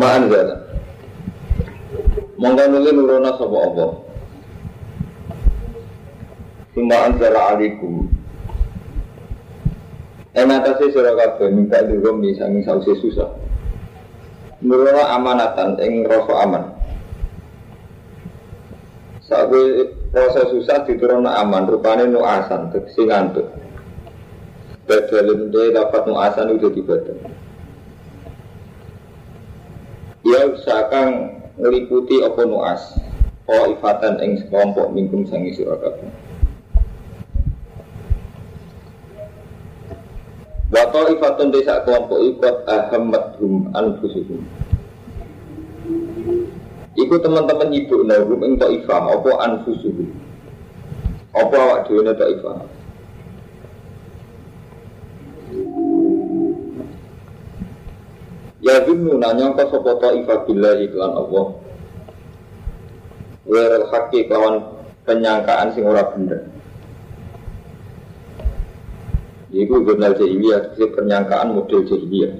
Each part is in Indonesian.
Suma anzala. Monggo nuli nuruna sapa apa? Suma anzala alaikum. Ing sira kabeh minta dirum di sangi sause susah. Nuruna amanatan ing rasa aman. Sabe rasa susah diturunna aman, rupane nuasan, tegese ngantuk. Badalun dia dapat nuasan udah di ya usahakan ngeliputi apa nuas oh ifatan ing sekelompok mingkum sangi sira kabeh. Wato ifatun desa kelompok ikut ahamadhum anfusuhum. Iku teman-teman ibu nahum ing ta'ifah apa anfusuhum? Apa awak dhewe ta'ifah Ya dunu nanya ke sopo ta'ifah billahi iklan Allah. Wiril haki kawan penyangkaan sing ora bener. Iku jurnal jahiliyah, itu penyangkaan model jahiliyah.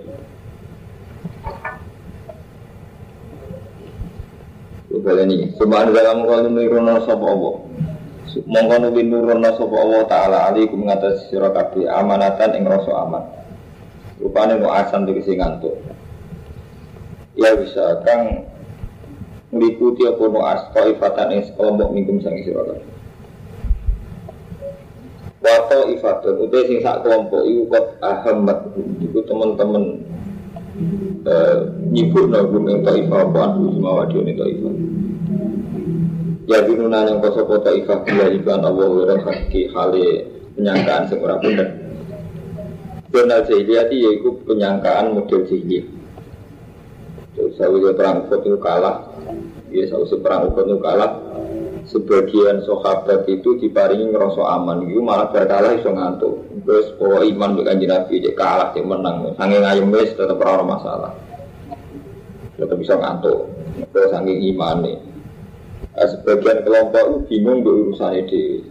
Coba ini, ada dalam kalau nurono sopo Allah. Mongko nubi nurono sopo Allah Ta'ala alikum mengatasi sirakabi amanatan ing rasa aman. Rupanya mau asan dikisi ngantuk ya bisa kang meliputi apa no asto ifatan ing sekelompok mingkum sang isi kabeh. Wato ifatun utai sing sak kelompok iku kot ahmad iku teman-teman eh, nyibuk nagum ing taifah apa anu semua wadio ing taifah. Ya binuna yang koso kota ifah bila ikan Allah wa hakki hale penyangkaan sing ora bener. Benar jahiliyah yaitu penyangkaan model jahiliyah. Sawi perang Uhud itu kalah, ya sawi perang Uhud itu kalah. Sebagian sahabat itu diparingi ngerasa aman, itu malah berkalah iso ngantuk. Terus bahwa iman dengan Nabi dia kalah, dia menang. Sanging ayam wis tetap ora masalah. Tetap bisa ngantuk. Terus sanging iman nih. Sebagian kelompok itu bingung untuk urusan itu.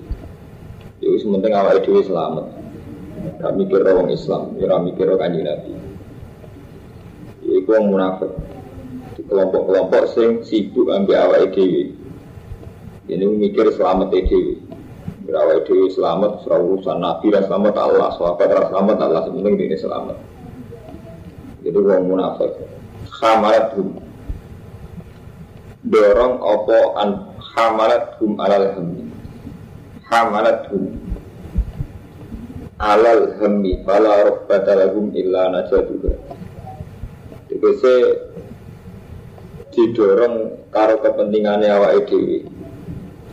Ya sementing awal itu selamat. Kami mikir orang Islam, mikir orang kanji Nabi. Ya, itu yang munafik kelompok-kelompok sing sibuk ambil awal dhewe. Ini mikir selamat dhewe. Awal dhewe selamat, urusan Nabi dan selamat Allah, sahabat dan selamat Allah, sebenarnya ini selamat. Jadi orang munafik. Khamarat hum. Dorong opo an khamarat hum alal hammi. Khamarat hum alal hammi fala robbata lahum illa najaduha. Tegese didorong karo kepentingannya awak dhewe.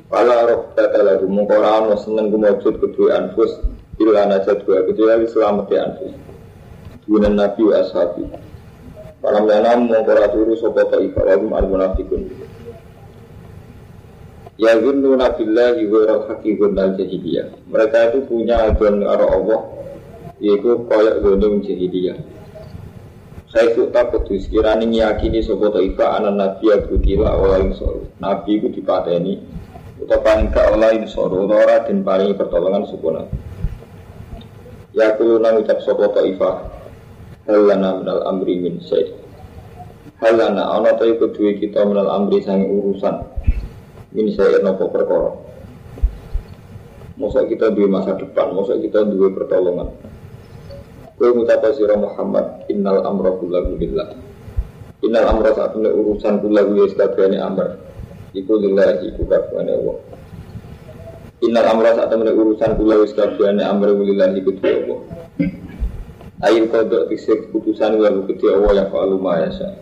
Pala roh data lagu mengkora ono seneng kumujud kedua anfus illa najat dua kecuali selamat ya anfus. Guna nabi wa ashabi. Para menanam mengkora turu sopo ta'ifa wagum al munafikun. Ya gunnu nabillahi wa rahaki gunnal jahiliyah. Mereka itu punya ajaran arah Allah yaitu koyak gunung jahiliyah. Saya itu takut sekiranya ngiyakini sopo ta'ifa anak nabi abu tila awal soro. Nabi itu dipateni Atau paling ke Allah soro Atau dan paling pertolongan suku nabi. Ya kuluna ucap sopo ta'ifa Halana minal amri min syait Halana ana ta iku duwe kita minal amri sang urusan Min syait nopo perkara? Masa kita duwe masa depan, masa kita duwe pertolongan Kue mutapa sira Muhammad innal amra kullahu lillah. Innal amra saat ini urusan kullahu ya sekabehane amr. Iku lillahi iku kabehane Allah. Innal amra saat ini urusan kullahu sekabehane amr lillahi iku Allah. Ayin kodok tisik keputusan lalu kedua Allah yang fa'alu ma yasa.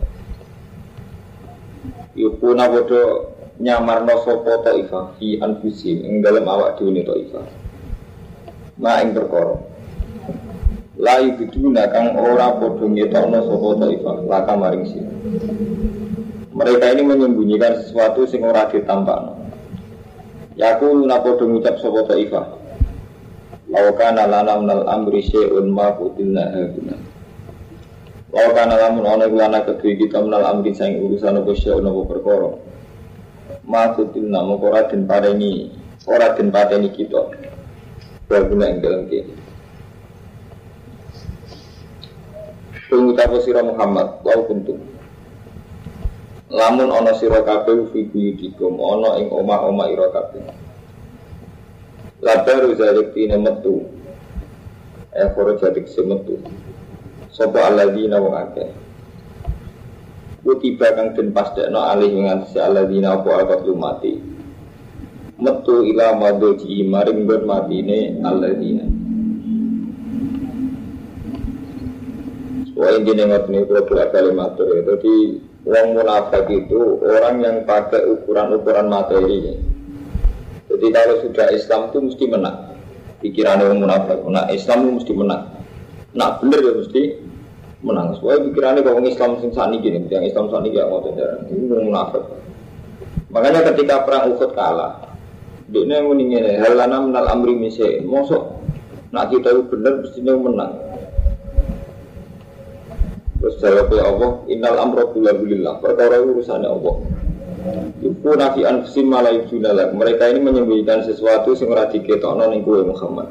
Yukuna bodo nyamar no sopo ta'ifah fi anfusim ing dalam awak diuni ta'ifah. Ma ing perkara Lai biduna kang ora padha ngetokno sapa taifah laka maring sira. Mereka ini menyembunyikan sesuatu sing ora ditampakno. Yaku luna padha ngucap sapa taifah. Laukana lana minal amri syai'un ma kutilna haguna. Laukana lamun ana lana kedue kita minal amri saing urusan apa syai'un apa perkara. Ma kutilna moko ora den ora den pateni kita. Baguna ing dalem Pengucap sira Muhammad, wa kuntum. Lamun ana sira kabeh fi buyutikum, ana ing omah-omah ira kabeh. Labaru zalik tine metu. Eh koro jadik semetu. Sopo alladzina wong akeh. Kutiba kang den pasdekno alih ngantesi alladzina apa akad mati. Metu ila madoji maring gon matine alladzina. Wah ini nengok nih kalau bolak balik matur ya. Jadi orang munafik itu orang yang pakai ukuran-ukuran materi. Jadi kalau sudah Islam itu mesti menang. Pikiran orang munafik. Nah Islam itu mesti menang. Nah bener ya mesti menang. Soalnya pikirannya kalau Islam sing sani gini, yang Islam sani gak mau jalan. Ini orang munafik. Makanya ketika perang Uhud kalah, dia yang meninggal. Halana menal amri misai. Mosok. Nah kita itu bener mestinya menang. Terus jawabnya Allah, innal amro billah perkara urusannya Allah. Iku nafi anfusim malai junalak. Mereka ini menyembunyikan sesuatu sing ora diketokno ning kowe Muhammad.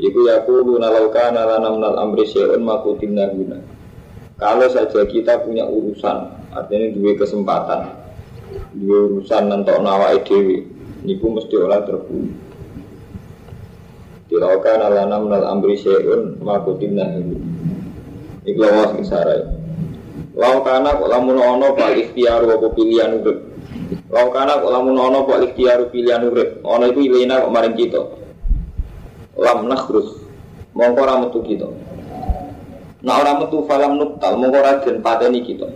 Iku yaqulu nalauka nalana minal amri syai'un makutin guna. Kalau saja kita punya urusan, artinya dua kesempatan, dua urusan nentok nawa dewi, niku mesti ora terbunuh. Tilauka nalana minal amri syai'un makutin guna. Iku lawas sing sarai. Lau kana kok lamun pak ikhtiar pilihan urip. Lau kana kok lamun ana pak ikhtiar pilihan urip. Ana iku ilena kok maring kita. Lam nakhrus. Mongko ora metu kita. Nah ora metu falam nuktal mongko ora den pateni kita.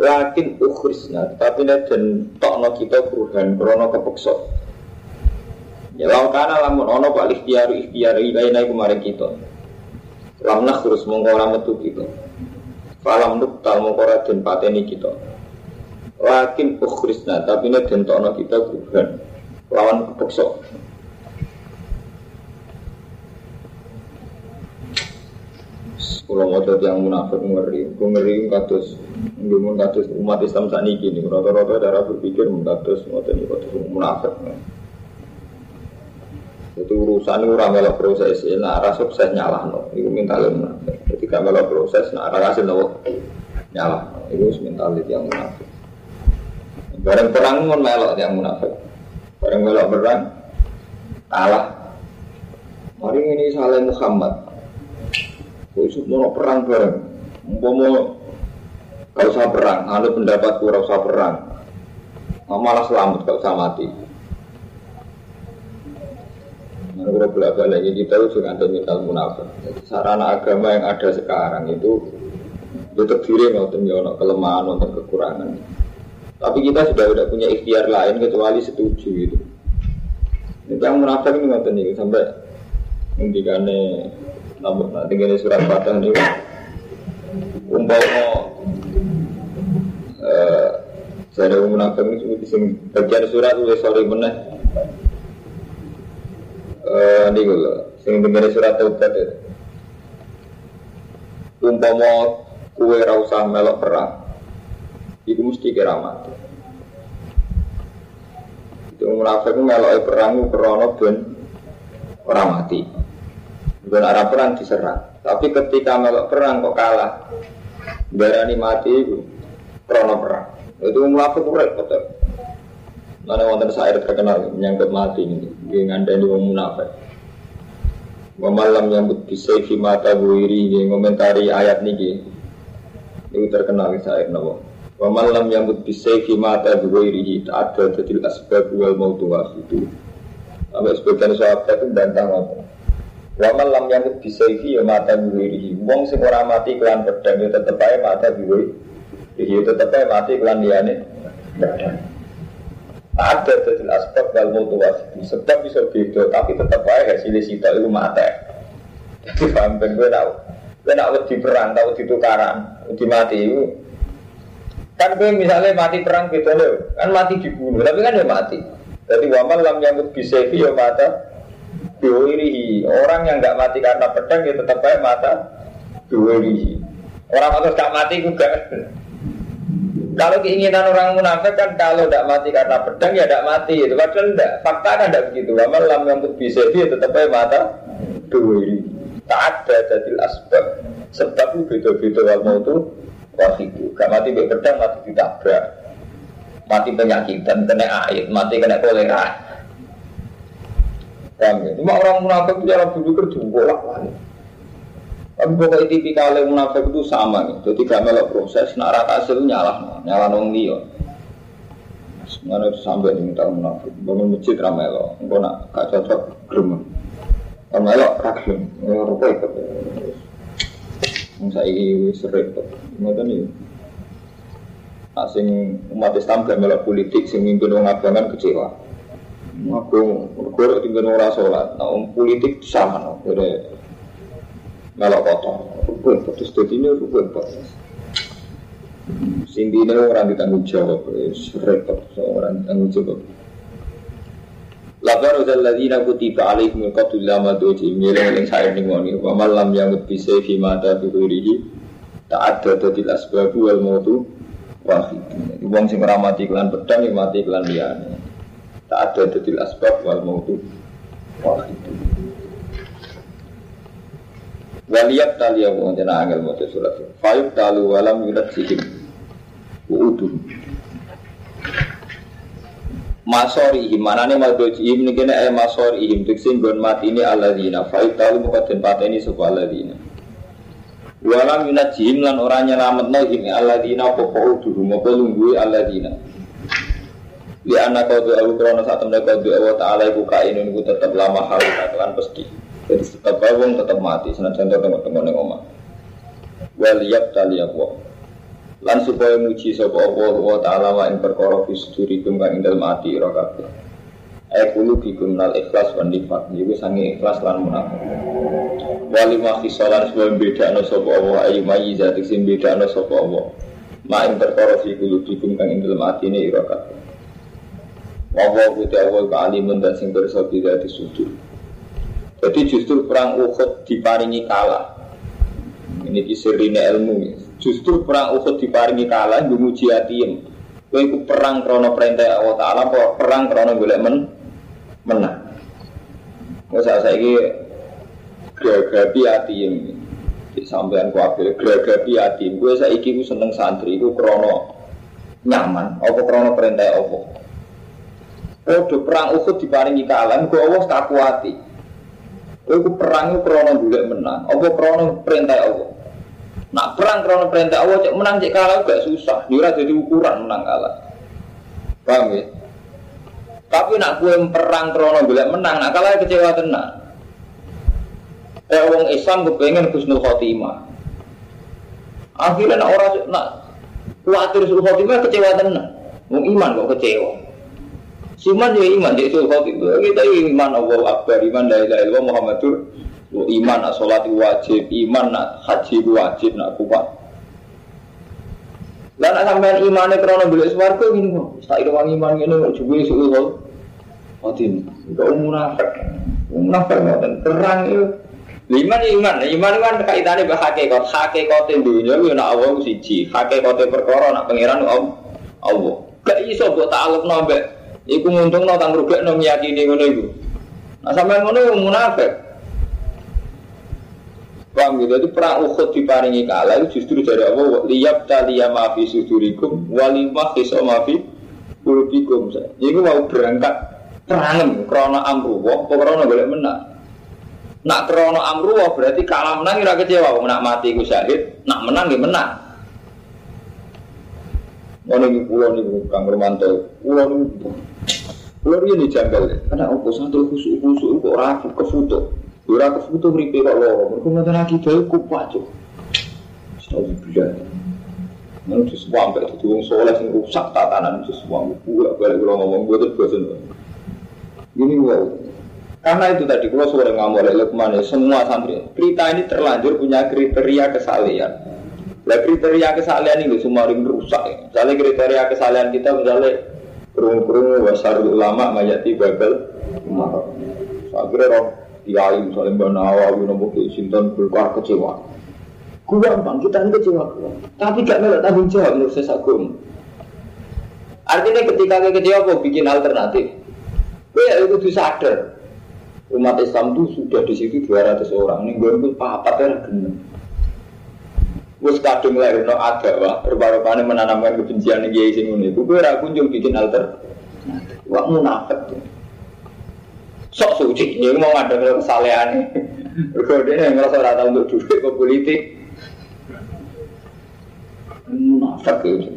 Lakin ukhrisna, tapi nek den tokno kita perubahan krono kepeksa. Ya lau kana lamun ana pak ikhtiar ikhtiar ilena iku maring kita. Lam terus mongko ora metu kita. Falam nuktal mongko ora den pateni kita. Lakin ukhrisna tapi den tokno kita bukan lawan kepeksa. Kalau mau yang munafik ngeri, gue ngeri kados, gue kados umat Islam saat ini gini, rata-rata darah berpikir kados, mau tadi kados munafik itu urusan itu ramelok proses. Nah arah sukses nyalah no. Itu mental munafik ketika melok proses nah arah hasil no. Nyalah itu mental yang munafik. Bareng perang pun melok yang munafik. Bareng melok perang kalah. Mari ini salah Muhammad. Khusus mau perang bareng? Mau kalau usah perang, ada pendapat kurang usah perang, malah selamat kalau usah mati. Kalau bolak balik kita itu juga ada mental munafik. Jadi sarana agama yang ada sekarang itu itu terdiri untuk ono kelemahan, untuk kekurangan. Tapi kita sudah tidak punya ikhtiar lain kecuali setuju itu. Ini yang munafik ini nggak nih sampai ngendikane namun nanti gini surat fatah ini umpama eh saya munafik ini bagian surat tulis sorry meneh eh ini gue sing dengar surat taubat itu umpama kue rasa melok perang itu mesti kira mati itu munafik melok perang krono ben orang mati. Bukan arah perang diserang. Tapi ketika melok perang kok kalah berani mati itu krono perang. Itu munafik repot Mana wonten syair terkenal menyangkut mati ini, dengan dari wong munafik. Malam yang bisa mata buiri yang komentari ayat niki. Itu terkenal syair nabo. Malam yang bisa mata buiri tak ada jadi asbab wal mau tua itu. Sampai sebagian sahabat itu bantah apa? Wa malam yang bisa di mata buiri. Wong sing ora mati kelan pedang itu tetep aja mata buiri. Iya tetep aja mati kelan liane. Ada jadi aspek dal mutu Sebab bisa beda, tapi tetap aja hasilnya sita itu mata. Jadi paham ben gue tahu. Gue nak wedi perang, tahu di tukaran, wedi mati. Kan gue misalnya mati perang gitu loh, kan mati dibunuh, tapi kan dia mati. Jadi wamal lam yang bisa ya mata biwirihi. Orang yang nggak mati karena pedang ya tetap baik mata biwirihi. Orang atau gak mati juga. Kalau keinginan orang munafik kan kalau tidak mati karena pedang ya tidak mati itu padahal tidak fakta kan tidak begitu. Lama lam yang bisa dia tetap aja mata dua ini tak ada jadi asbab. Sebab itu beda-beda wal mau itu itu. Gak mati be pedang mati ditabrak. Mati penyakitan kena air mati kena kolera. Paham ya? Cuma orang munafik itu dalam dulu kerja bolak balik tapi pokoknya tipikal munafik itu sama nih. Jadi gak melok proses, nak rata hasil nyalah, nyalah nong dia. Semuanya sampai di minta munafik. Bangun masjid ramelo, enggak nak gak cocok gerem. Ramelo ya rupa ikut. Saya ini sering kok. Ngoten nih. Asing umat Islam gak melok politik, sing mimpin orang abangan kecewa. Aku, aku tinggal orang sholat. Nah, politik sama, no. Jadi, melok kotor rukun terus jadi ini rukun Sing ini orang ditanggung jawab repot orang ditanggung jawab Labar udah ladina kutiba alaikum qatul lama doji miring yang saya ningoni wa malam yang bisa fi mata fi tak ada tadil asbabu wal mautu wahid. Wong sing ora mati kelan pedang ya mati kelan liyane. Tak ada tadil asbab wal mautu wahid. Waliyat tali yang jana angel mau surat. Fayuk talu walam yulat sihim. Uudun. Masori ihim mana nih mal doji ihim nih kena eh masori ihim tiksin gon mati ini aladina. Fayuk talu muka den pateni sebuah aladina. Walam yulat sihim lan orangnya lamet no ihim aladina popo uudun mau pelunggui aladina. Li anak kau doa krono saat mereka doa Allah Taala ibu kainun ibu tetap lama hal katakan pasti. Jadi tetap wong tetap mati. Senajan tengok-tengok ning omah. Wal yab tali apa. Lan supaya muji sapa Allah wa taala wa ing perkara fi sudurikum kang ing dalem ati ira kabeh. Bikum nal ikhlas wan nifat Iku sangi ikhlas lan munafik. Wali ma khisalan sebab beda no sapa Allah. Ayu mayi zatik sim beda no sapa Allah. Ma ing perkara fi kulu bikum kang ing dalem atine ira kabeh. Wa wa Allah ka alimun dan sing bersa tidak disudur jadi justru perang Uhud diparingi kalah. Ini kisirine ilmu. Justru perang Uhud diparingi kalah, nguji atiem. Kowe iku perang krono perintah Allah Taala, perang krono golek men menang. Wes saiki gragapi atiem. Di sampean kuwabe gragapi atiem. Kowe saiki ku seneng santri iku krono nyaman apa krono perintah Allah. Oh, perang Uhud diparingi kalah, gue Allah tak kuati. Kowe perang krono golek menang, apa krono perintah Allah. Nak perang krono perintah Allah cek menang cek kalah gak susah, dia jadi ukuran menang kalah. Paham ya? Tapi nak kue perang krono golek menang, nak kalah kecewa tenang. Eh wong Islam kepengen husnul khotimah. Akhirnya nak orang nak khawatir husnul khotimah kecewa tenang. Wong iman kok kecewa. Siman ya iman di itu itu kita iman Allah Akbar iman dari dari Allah Muhammadur iman nak sholat wajib iman nak haji wajib nak kuat. Lah nak sampean imane krana golek swarga gini kok. Tak itu iman ngene kok juwe kok. Otin, kok munafik. Munafik ngoten terang itu Iman iman, iman kan kaitannya be hakikat, hakikat dunia itu nak Allah siji, hakikat perkara nak pangeran Allah. Gak iso buat takluk nombek Iku nguntung no tang rugi no meyakini ngono iku. Nah sampai ngono yang munafik. Paham gitu, itu perang Uhud diparingi kalah itu justru dari Allah liyab taliya mafi sudurikum walimah kiso mafi kulubikum Ini mau berangkat perang krono amruwah, krono boleh menang. Nak krono amruwah berarti kalah menang kira kecewa, nak mati ku syahid, nak menang ya menang. Ngono iki kula niku Kang Romanto. Kula niku Kula ini janggal ya. Karena apa santri khusuk-khusuk kok ora kefuto. Ora kefuto mripe kok loro. Mergo ngoten akidah ku pacuk. Studi bilang. Nang terus sampai itu wong soleh sing rusak tatanan terus wong kula balik kula ngomong gue terus bosen. Ini wow. Karena itu tadi kalau sore ngamuk oleh Lukman ya, semua santri. Kita ini terlanjur punya kriteria kesalehan. Nah kriteria kesalehan ini semua ring rusak. Ya. Kriteria kesalehan kita misalnya kerungu-kerungu wasar ulama mayati babel umarok. Akhirnya roh kiai misalnya Mbak Nawawi nopo Sinton berkuar kecewa. Bang kita ini kecewa. Tapi gak melak tanggung jawab menurut saya Artinya ketika kecewa bikin alternatif. Ya itu sadar umat Islam itu sudah di situ 200 orang. Ini gue pun papat ya genep. Wes kadung lahir no agama, rupa-rupanya menanamkan kebencian yang kiai sing ini. Gue ragu kunjung bikin alter. Wah munafik. Sok suci, dia mau ngadain kesalehan. Berkode yang ngerasa rata untuk duit ke politik. Munafik itu.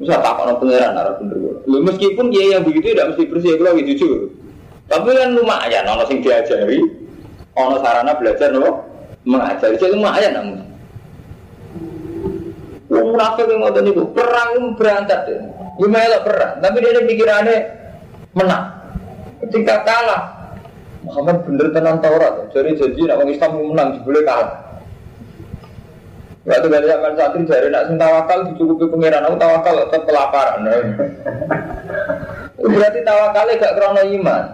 Bisa tak kono pangeran arah bener. Meskipun dia yang begitu tidak mesti bersih, kalau gitu jujur. Tapi kan lumayan, ono sing diajari, ono sarana belajar nopo mengajari, jadi lumayan namun. Wong munafik yang ngotot itu perang berantak deh, gimana perang, tapi dia ada pikirannya menang. Ketika kalah, Muhammad bener tenan Taurat, jadi janji nak orang Islam menang, boleh kalah. Waktu dari zaman santri dari nak sing tawakal dicukupi pangeran, aku tawakal tetap kelaparan. Berarti tawakalnya gak krono iman.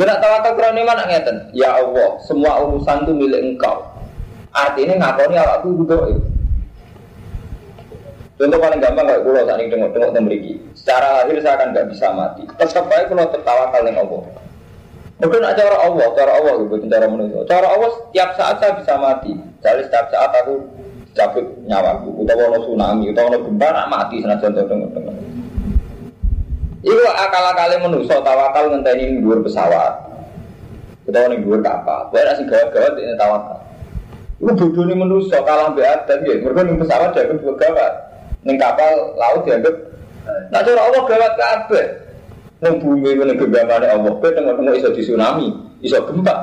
Benak tawakal krono mana ngeten? Ya Allah, semua urusan itu milik Engkau. Artinya ngakoni awakku butuh Contoh paling gampang kayak pulau saat ini tengok-tengok memiliki. Secara lahir saya akan nggak bisa mati. Tetap baik kalau tertawa kalian Allah. Mungkin ada cara Allah, cara Allah gitu, cara manusia. Cara Allah setiap saat saya bisa mati. Jadi setiap saat aku cabut nyawaku, utawa ono tsunami, utawa ono gempa, nak mati senajan tengok-tengok. Iku akal-akale manusa tawakal ngenteni dhuwur pesawat. Utawa ning dhuwur kapal. Kowe nek gawat-gawat ini tawakal. Iku bodone manusa kalah mbek adat ya. Mergo ning pesawat dianggap gawat. Ning kapal laut dianggap Nah cara Allah gawat kabeh. Ning bumi ku ning genggamane Allah, kowe tengok-tengok iso tsunami, iso gempa.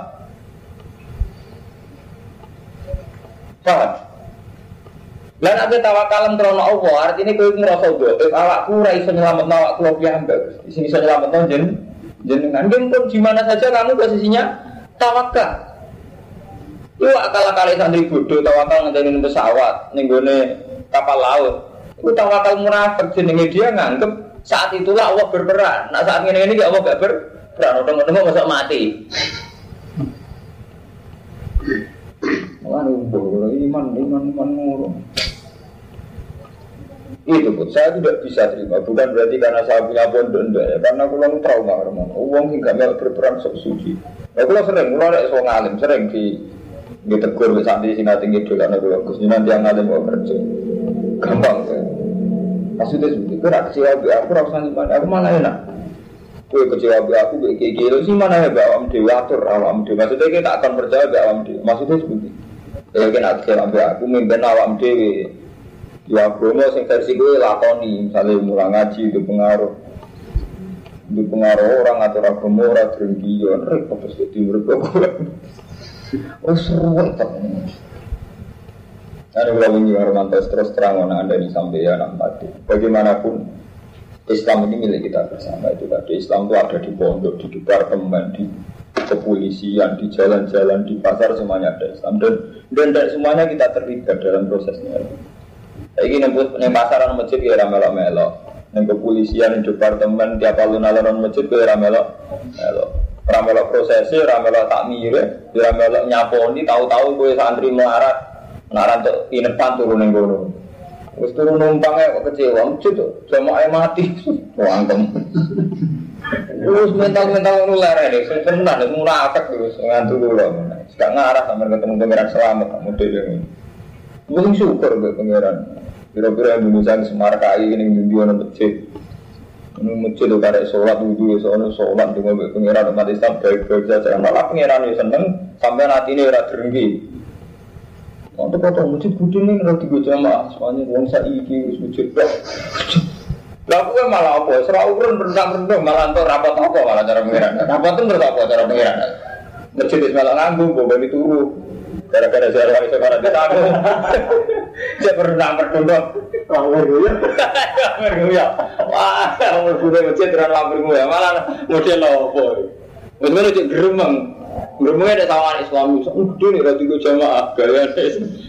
Paham? Lah nek tawakalan krono Allah, artinya kowe ngrasa dhaif, awakku ora iso nyelametno awakku piyambak. Di sini iso nyelametno jen jenengan. Pun di mana saja kamu posisinya tawakal. Yo akal-akal santri bodoh tawakal ngenteni pesawat ning kapal laut. Itu tawakal munafik jenenge dia nganggep saat itulah Allah berperan. Nah saat ini ini Allah gak berperan. Udah-udah masa mati. Mana iman, iman, iman murung. Itu pun saya tidak bisa terima. Bukan berarti karena saya punya enggak ya. Karena lalu trauma karena uang hingga mel berperan sok suci. Aku lah sering, aku ada so ngalim, sering di ditegur ke santri sing tinggi dulu karena gue bagus. Nanti yang ngalim mau kerja, gampang ya. Maksudnya seperti itu, nak kecewa aku rasa gimana, aku malah enak. Gue kecewa aku, gue kayak gitu sih mana ya, awam dewi atur, awam dewi. Maksudnya kita akan percaya awam dewi. Maksudnya seperti itu. Ya kecewa aku, mimpin awam dewi. Ya Bromo sing versi gue lakoni, misalnya mulai ngaji itu pengaruh. Itu pengaruh orang atau agama orang ya repot terus jadi mereka Oh seru itu. Ada kalau ini terus terang mana anda di sampai ya mati. Bagaimanapun Islam ini milik kita bersama itu tadi. Islam itu ada di pondok, di departemen, di kepolisian, di jalan-jalan, di pasar semuanya ada Islam dan dan, dan semuanya kita terlibat dalam prosesnya. Iki nembus ning pasaran masjid ya melok melok. Ning kepolisian, ning departemen tiap alun-alun masjid ya melok melok. Ora melok prosesi, ora melok takmir, ora melok nyaponi, tahu-tahu kowe santri melarat, melarat untuk inepan turun ning kono. Wis turun numpangnya kok kecewa, masjid tuh, jamaah mati, wangkem. Terus mental-mental nular ini, tenan, munafik terus ngantuk dulu. Sekarang ngarah sampai ketemu pangeran selamat, model ini. Mungkin syukur ke pangeran. Kira-kira Indonesia di Semarkai ini di dua masjid. Ini masjid itu karek sholat wudhu, soalnya sholat dengan pengiran umat Islam baik-baik saja. Malah pengiran itu seneng sampai nanti ini rada derengki. Untuk kata masjid budi ini rada tiga jamaah, soalnya uang saiki wis masjid kok. Lah kowe malah apa? Serah urun rendang-rendang malah entuk rapat apa malah cara pengiran. Rapat itu menurut apa cara pengiran? Masjid wis malah nganggung, bawa turu. Gara-gara wali sekarang kita aku. Saya pernah berdondong. Lampir gue Lampir gue Wah, lampir gue masjid dan lampir gue Malah model lopo. Wis ngono cek Gremenge ada sawangan Islami. Udah nih rati gue jamaah gaya.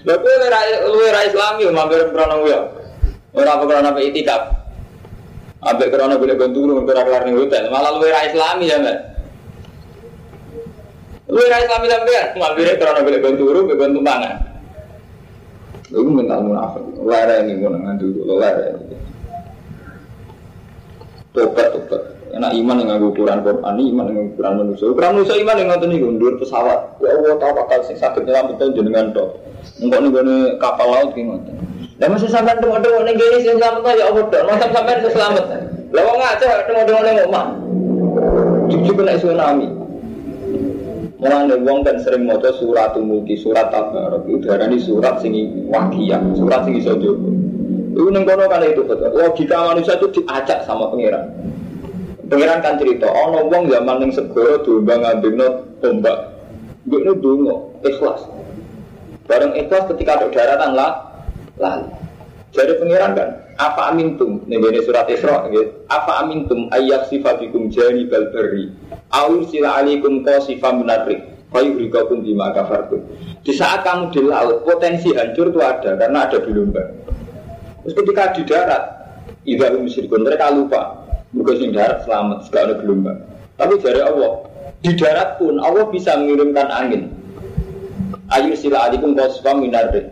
Lah kowe ora luwe ra Islami mampir krono ya. Ora apa krono apa itikaf. Ambek krono boleh bantu lu ora kelar ning hotel. Malah luwe ra Islami ya, Mbak. Luwe ra Islami sampean mampir krono boleh bantu lu bantu mangan. Lu mental munafik. Lara ini ngono ngandu dulu lara. Tobat tobat. Enak iman yang nganggo ukuran Quran, iman yang ukuran manusia. Ukuran manusia iman yang ngoten niku ndur pesawat. Ya Allah tahu bakal sing saged nyelametkan jenengan. Engkau nih gue kapal laut ngoten. Lah masih sampean tengok-tengok ning kene sing selamat ya Allah. Masa sampean sing selamat. Lah wong aja tengok-tengok ning omah. Cucu kena tsunami. Mulane wong kan sering maca surat mulki, surat tabarok. Itu darani surat sing wakiyah, surat sing iso jogo. Itu ning kan itu betul. Logika manusia itu diacak sama pangeran. Pangeran kan cerita, ono wong zaman ning segara domba ngambingno tombak. Gue ini dungo, ikhlas. Bareng ikhlas ketika ada daratan lah, lalu. Jadi pangeran kan, apa amintum? Nih ini surat Isra, gitu. Apa amintum ayyak sifatikum jani balberi. Awir sila alikum qasifam minarrik. Fayu rikakum bima kafartum. Di saat kamu di laut, potensi hancur itu ada karena ada gelombang. Terus ketika di darat, Ida musyrikun mereka lupa Mereka sing darat selamat, segala ada gelombang. Tapi dari Allah, di darat pun Allah bisa mengirimkan angin. Ayu sila adikum kosfa minarde.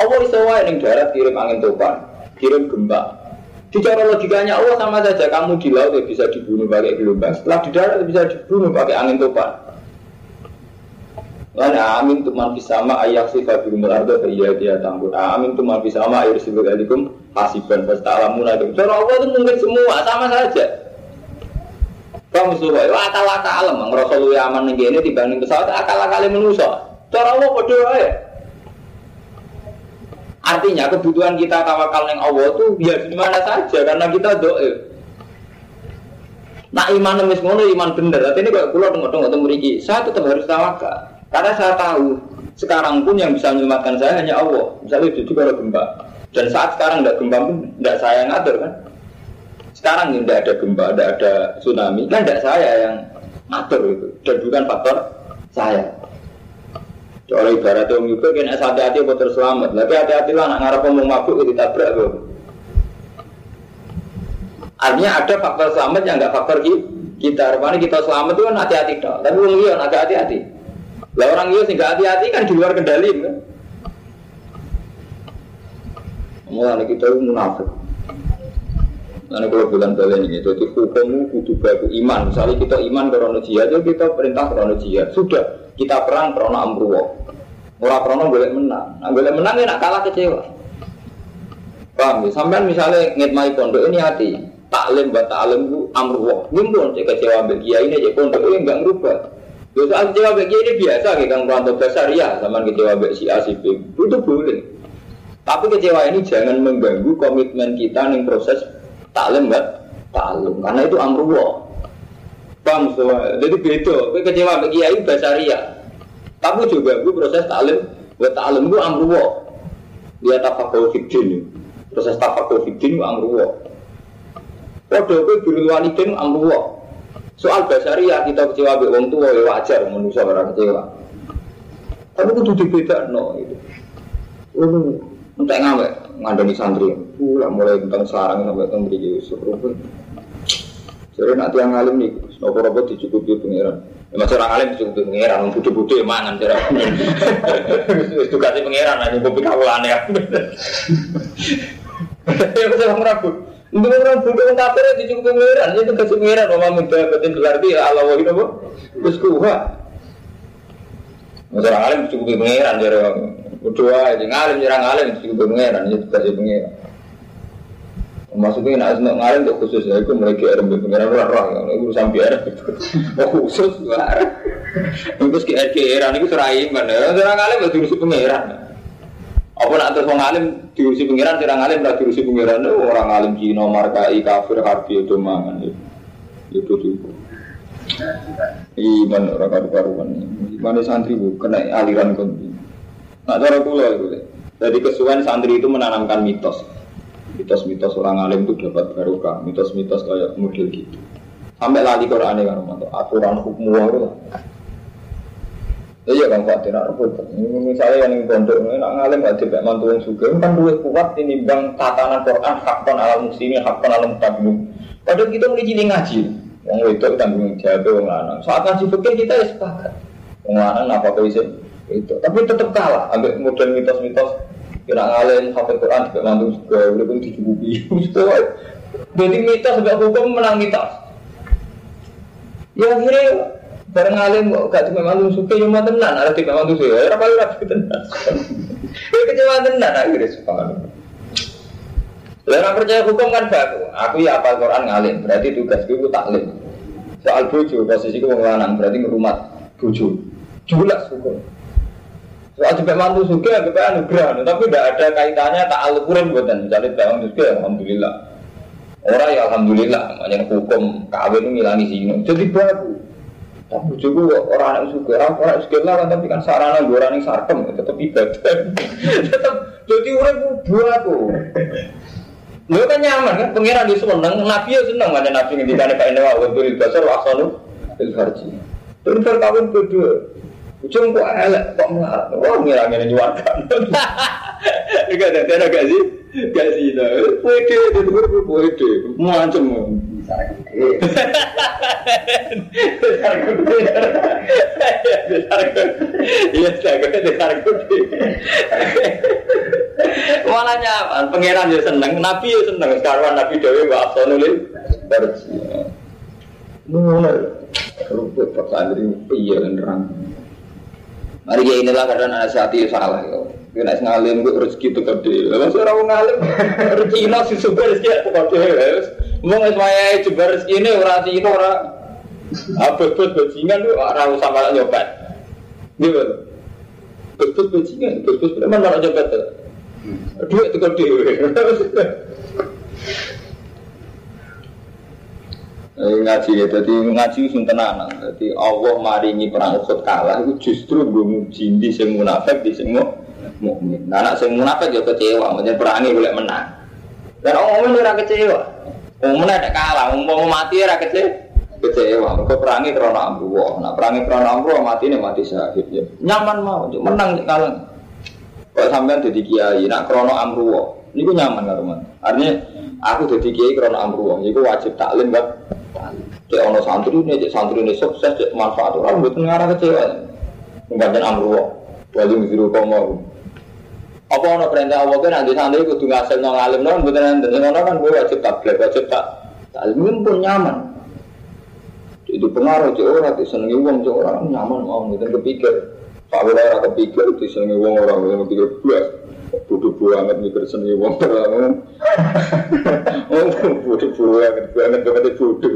Allah bisa wae ning darat kirim angin topan, kirim gempa. Di cara logikanya Allah sama saja kamu di laut ya bisa dibunuh pakai gelombang, setelah di darat ya bisa dibunuh pakai angin topan. Lan amin tuman sama ayak sifat bil ardo iya dia tambur. Amin tuman sama air sifat alikum hasiban pasti alamun ada. Cara Allah itu mungkin semua sama saja. Kamu suruh, wah akal akal alam, ngerasa lu aman nih gini dibanding pesawat akal akal manusia. Cara Allah berdoa ya. Artinya kebutuhan kita tawakal yang Allah itu ya di mana saja karena kita doa. Nah iman nemis ngono iman bener. Tapi ini kalau pulau tengok tengok tengok saya tetap harus tawakal karena saya tahu sekarang pun yang bisa menyelamatkan saya hanya Allah. Misalnya itu kalau gempa. Dan saat sekarang tidak gempa pun tidak saya yang ngatur kan. Sekarang tidak ada gempa, tidak ada tsunami, kan tidak saya yang ngatur itu. Dan bukan faktor saya. Soalnya ibaratnya om juga kena hati-hati apa terselamat. Tapi hati-hati lah, nak ngarep ngomong mabuk itu ditabrak tuh. Artinya ada faktor selamat yang nggak faktor kita. Rupanya kita selamat itu kan hati-hati dong. Tapi orang iya agak hati-hati. Lah orang iya sih hati-hati kan di luar kendali kan. Mulai kita itu munafik. Nanti kalau bulan balen ini, jadi hukummu kudu baku iman. Misalnya kita iman karena jihad, ya kita perintah karena jihad. Sudah, kita perang karena amruwa. Orang karena boleh menang. Nah, boleh menang ya nak kalah kecewa. Paham ya? Sampai misalnya ngitmai pondok ini hati. Taklim buat taklim itu amruwa. Gimpun cek kecewa bagi ini cek pondok ini enggak ngerubah. Ya kecewa bagi ini biasa kayak kang Pranto besar ya, sama kecewa bagi si A si B. Itu boleh. Tapi kecewa ini jangan mengganggu komitmen kita nih proses taklim mbak taklim karena itu amruwa. Paham semua? Jadi beda. Kue kecewa bagi kiai basaria. Tapi juga gue proses taklim buat taklim gue amruwa. Dia tafakul fikdin. Proses tafakul fikdin gue amruwa. Waduh, gue biru walidin amruwa. Soal basaria kita kecewa be wong tua ya wajar manusia orang kecewa. Tapi itu beda no itu. Untuk ngawe ngandani santri, pula mulai tentang sarang sampai tentang beri Yusuf. Jadi nanti yang alim nih, nopo nopo dicukupi pangeran. Ya masih orang alim dicukupi pangeran, orang budi-budi ya mangan cara. Itu kasih pangeran aja kopi kawalan ya. Ya masih orang ragu. Untuk orang budi orang kafir ya dicukupi pangeran, itu kasih pangeran. Mama minta betin berarti ya Allah wahid apa? Terus kuha. Masih orang alim dicukupi pangeran jadi Berdoa aja ngalim nyerang ngalim itu juga pengeran itu kasih pengeran. Maksudnya nak senang ngalim itu khusus ya itu mereka ada pengeran roh roh itu sampai ada oh khusus Terus ke RKR itu serai mana? Nyerang ngalim itu diurusi pengeran. Apa nak terus ngalim diurusi pengeran, nyerang ngalim tidak diurusi pengeran orang ngalim Cina markai kafir harfi itu mangan itu juga. Iman orang karu-karuan, iman santri bu kena aliran konti. Nah, cara kula itu. Jadi kesuwen santri itu menanamkan mitos. Mitos-mitos orang alim itu dapat barokah, mitos-mitos kayak model gitu. Sampai lali Quran kan aturan hukum itu. Iya kan Pak Tina repot. Misalnya yang pondok ini nak ngalim gak dibek mantu yang suka kan duit kuat ini bang tatanan Quran hakon alam muslimin hakon alam tabiun. Padahal kita mulai jadi ngaji. Yang itu tanggung jawab yang lanang. Saat ngaji fikir kita ya sepakat. Yang lanang apa kau itu. Tapi tetap kalah. Ambil model mitos-mitos. Kira ngalim hafal Quran dibek mantu juga. Udah pun dicukupi. Jadi mitos sebab hukum menang mitos. Ya akhirnya Bareng alim kok gak cuma malu suka yang mau tenan, ada tiga malu suka, ya apa rapi tenan. Ya kecewa tenan akhirnya suka. Lalu percaya hukum kan baku. Aku ya apa Quran ngalim, berarti tugas gue taklim. Soal bojo, posisi gue berarti ngerumat bojo. Jelas hukum. Soal juga mantu juga anugerah, tapi tidak ada kaitannya tak alukuran buatan. Misalnya bangun suka, alhamdulillah. Orang ya alhamdulillah, makanya hukum kawin itu ngilangi sini. Jadi baku. Tapi juga orang yang suka, orang suka lah tapi kan sarana gue orang yang sarkem, tetap ibadah. tetap jadi orang. Lo kan nyaman kan, pengiran di seneng, nabi ya seneng ada nabi pak Indowa, waktu di dasar waksanu ilfarji. Terus kawin kedua, ujung kok elek, kok melarang, wah ngira ngira nyuarkan. Enggak ada, ada gak sih? Gak sih, pede, itu gue. Besar gede. Iya. Malah nyaman, pangeran ya seneng, nabi ya seneng. Sekarang nabi dewi wa absonulil barji. Nuna, ruput pak santri iya nerang. Mari ya inilah karena nasihati salah ya. Kena ngalim gue rezeki itu gede. Lalu orang ngalim rezeki nasi super rezeki itu gede. Mau nggak semuanya jebar rezeki ini orang sih itu orang apa bos bajingan tuh orang usah malah nyobat. Gitu. Bos bajingan, bos memang malah nyobat tuh. Duit itu gede. ngaji ya, jadi ngaji sing tenanan. Jadi Allah maringi perang Uhud kalah itu justru menguji di sing munafik di sing mukmin. Nah, anak sing munafik ya kecewa, macam perangi boleh menang. Dan orang mukmin ora kecewa. Wong mana ada kalah, mau mati ya kecil kecewa. Mereka perangi karena amruwah. Nah perangi karena amruwah mati nih mati syahid ya. Nyaman mau, menang kalah. Kalau sampean jadi kiai, nak krono amruwah, ini gue nyaman kan teman. Artinya aku jadi kiai krono amruwah, ini gue wajib taklim kan. Cek ono santri ini, cek santri ini sukses, cek manfaat orang buat ngarah kecewa. Mengkajian amruwah, wajib biru komo. Apa ono perintah Allah kan nanti santri kudu ngasil nong alim nong bukan nanti ngono kan gue wajib tablet wajib tak taklim pun nyaman. Itu pengaruh cek orang di senengi uang cek orang nyaman mau gitu kepikir. Pak Wira kepikir di senengi uang orang kepikir buat bodoh banget mikir senengi uang orang. Oh bodoh banget banget banget bodoh.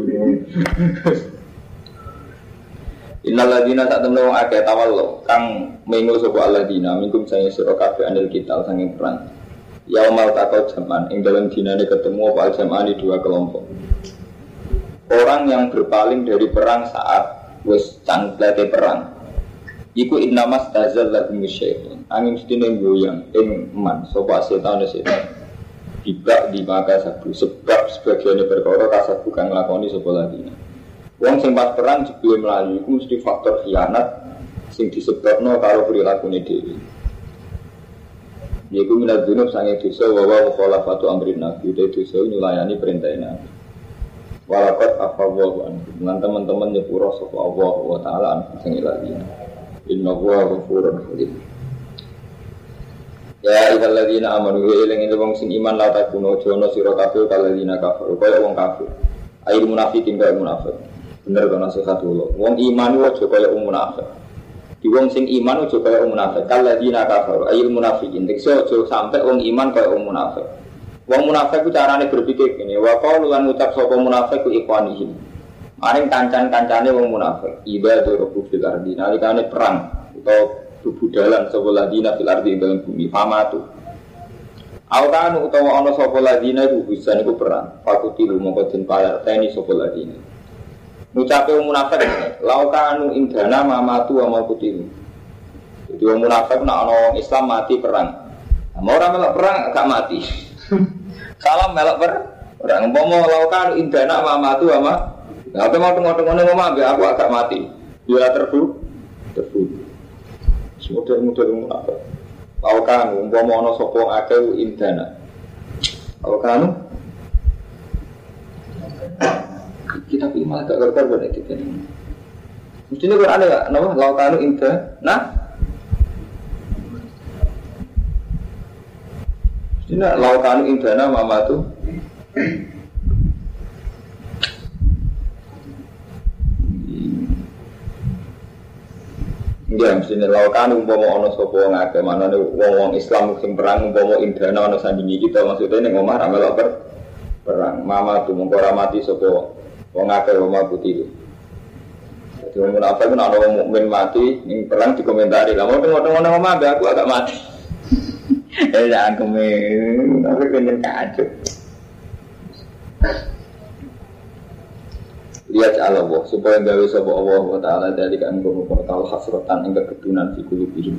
Innal ladina tak temne wong akeh tawallo kang mengo sapa alladzina minkum saya sira kabeh anil kita sanging perang. Ya mau takau zaman ing dalam dinane ketemu apa jamaah di dua kelompok. Orang yang berpaling dari perang saat wis cangklete perang. Iku innamas tazal lagu syaitan. Angin sedine goyang ing man sapa setan setan. Tidak di maka sabu sebab sebagian perkara kasat bukan nglakoni sapa ladina. Wong sing pas perang jebule melayu iku mesti faktor khianat sing disebabno karo ini dhewe. Yaiku minat dunub sange dosa wa wa mukhalafatu amrin nabi Udah dosa nyulayani perintah nabi Walakot afawwahu anhu Dengan teman-teman nyepura sapa Allah wa ta'ala anhu Inna huwa ghafurun halim Ya ibal ladina amanu wa ilang ini wong sing iman la takuno jono sira kabeh kaladina kafir kaya wong kafir Air munafikin kaya munafik Bener kan nasihat dulu. Wong iman wae kaya wong munafik. Di wong sing iman aja kaya wong munafik. Kaladina kafir ayil munafikin. Tekso aja sampai wong iman kaya wong munafik. Wong munafik ku carane berpikir gini, wa qaulu lan ngucap sapa munafik ku ikwanihim. Maring kancan-kancane wong munafik. Ibadah rabbu fil ardi nalikane perang atau bubudalan sapa ladina fil ardi dalam bumi famatu. Aukanu utawa ana sapa ladina iku bisa niku perang. Fakutilu mongko den teni sapa ladina. Ngucape wong munafik laukanu indana mamatu wa mau kutilu. Jadi wong munafik nak ana Islam mati perang. Mau orang melok perang gak mati. Salam melok per orang umpama laukanu indana mamatu wa Nah, apa mau tengok-tengok nih ngomong aku agak mati. Ya terbu, terbu. Model-model apa? Tahu kan, umpama ono sopo akeh indana. Tahu kan? Kita pilih malah gak gerbar pada kita. Mestinya Quran ada gak? Nama laukanu inda. Nah, mestinya laukanu indana mama tuh Iya, mestinya laukan umpama ono sopo wong mana nih wong wong Islam sing perang umpama indana ono sandingi kita maksudnya nih ngomah ramal per perang mama tuh mengkora mati sopo wong akeh wong putih. Jadi wong munafik itu ono mukmin mati ing perang dikomentari lah mau tengok tengok ngomah aku agak mati. Eh jangan kemen, tapi kenyang kacau. Lihat Allah supaya gawe sapa Allah wa taala dari kan ngono tahu hasratan ing kegedunan fi kulubihim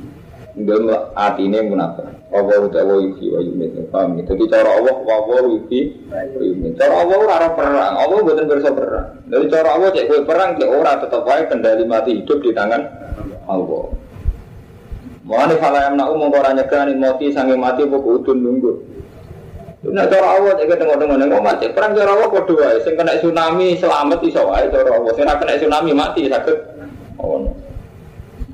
Dalam ini munafik. Allah udah Allah yuki wa yumit. Paham gitu. Cara Allah wa Allah yuki wa yumit. Cara Allah ora perang. Allah bukan bersa perang. Dari cara Allah cek perang cek ora tetap wae kendali mati hidup di tangan Allah. Mulane fala yang nak umum orang nyegani mati sange mati apa udun nunggu. Nah cara Allah cek tengok-tengok nengok mati perang cara Allah kok dua. Sing kena tsunami selamat iso wae cara Allah. Sing kena tsunami mati sakit. Oh no.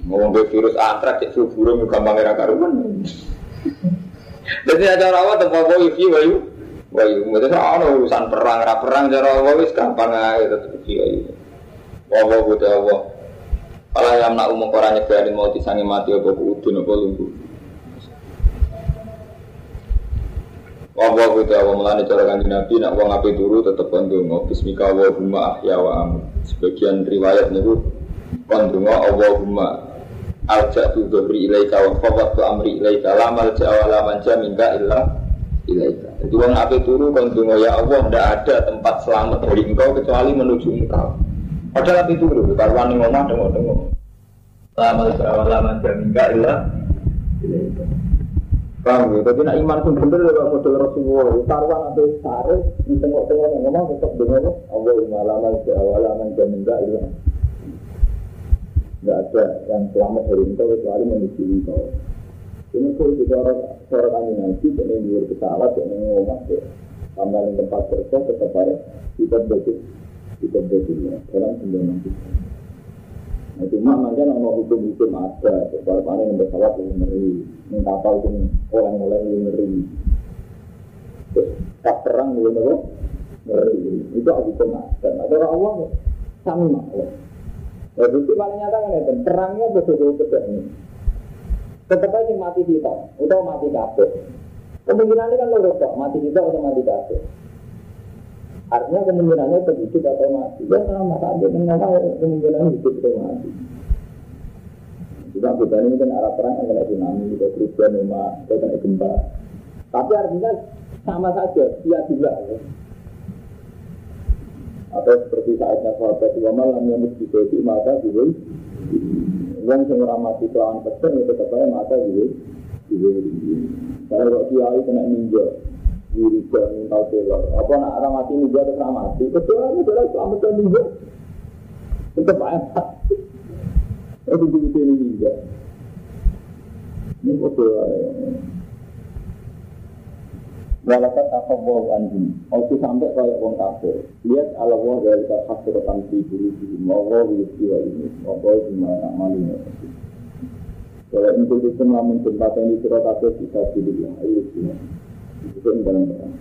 Ngomong virus antrak cek flu burung gampang era karuan. Jadi cara Allah tempat Allah iki wayu. Wayu, mesti ana urusan perang ra perang cara Allah wis gampang ae tetep iki wayu. Allah butuh Allah. Kalau yang nak umum orang nyegani mau disangi mati apa udun apa lumpuh. Wawa kita awal melani cara kanji nabi nak wong api turu tetep kondungo Bismika Allahumma ahya wa amu Sebagian riwayat niku kondungo Allahumma Aljak tu dobri ilaika wa fawat tu amri ilaika Lamal jawa laman jaminka illa ilaika. Jadi wong api turu kondungo ya Allah Tidak ada tempat selamat dari engkau kecuali menuju engkau. Padahal api turu Karuan ngomong dengo-dengo Lamal jawa laman jaminka illa ilaika Paham ya? Tapi nak iman pun bener ya model Rasulullah. Taruhan atau sare di tengok-tengok yang ngomong tetap dengan Allah malaman ke awalaman jamin enggak itu. Enggak ada yang selamat dari engkau kecuali menuju engkau. Ini pun juga orang seorang nanti yang di pesawat yang ngomong ke tambah yang tempat kerja tetap ada kita betul kita betulnya orang sembilan kita. Nah, cuma macam nama hukum-hukum ada, kalau panen pesawat yang ngeri, yang kapal itu orang mulai ngeri. Kap perang yang ngeri, ngeri. Itu hukum ada. Nah, cara Allah sama Allah. Ya, bukti paling nyata kan itu, perangnya betul-betul betul ini. Tetap aja mati kita, atau mati kabeh. Kemungkinan ini kan lo mati kita atau mati kabeh. Artinya kemungkinannya itu hidup atau mati. Ya sama saja dengan kemungkinan hidup atau mati. Juga beda ini kan arah perang yang kena tsunami, atau kerugian rumah, kena gempa. Tapi artinya sama saja, dia juga. Ya. Atau seperti saatnya sahabat dua malam yang mesti mata juga. Yang semua mati kelawan pesen itu tetap mata juga. Kalau kiai kena ninja, wiriga minta telur. Apa nak orang mati ini dia terus mati? Kecuali adalah selamat dan juga. Tetap enak. Itu begitu ini juga. Ini betul. Walakat apa wau anjing. Oke sampai kayak wong kafir. Lihat ala wah dari kafir tanpa diri diri. Mau wau wa ini. Mau wau gimana malunya. Kalau ini itu lamun jembatan di surat kafir bisa pilih yang ayo gimana itu dalam perang.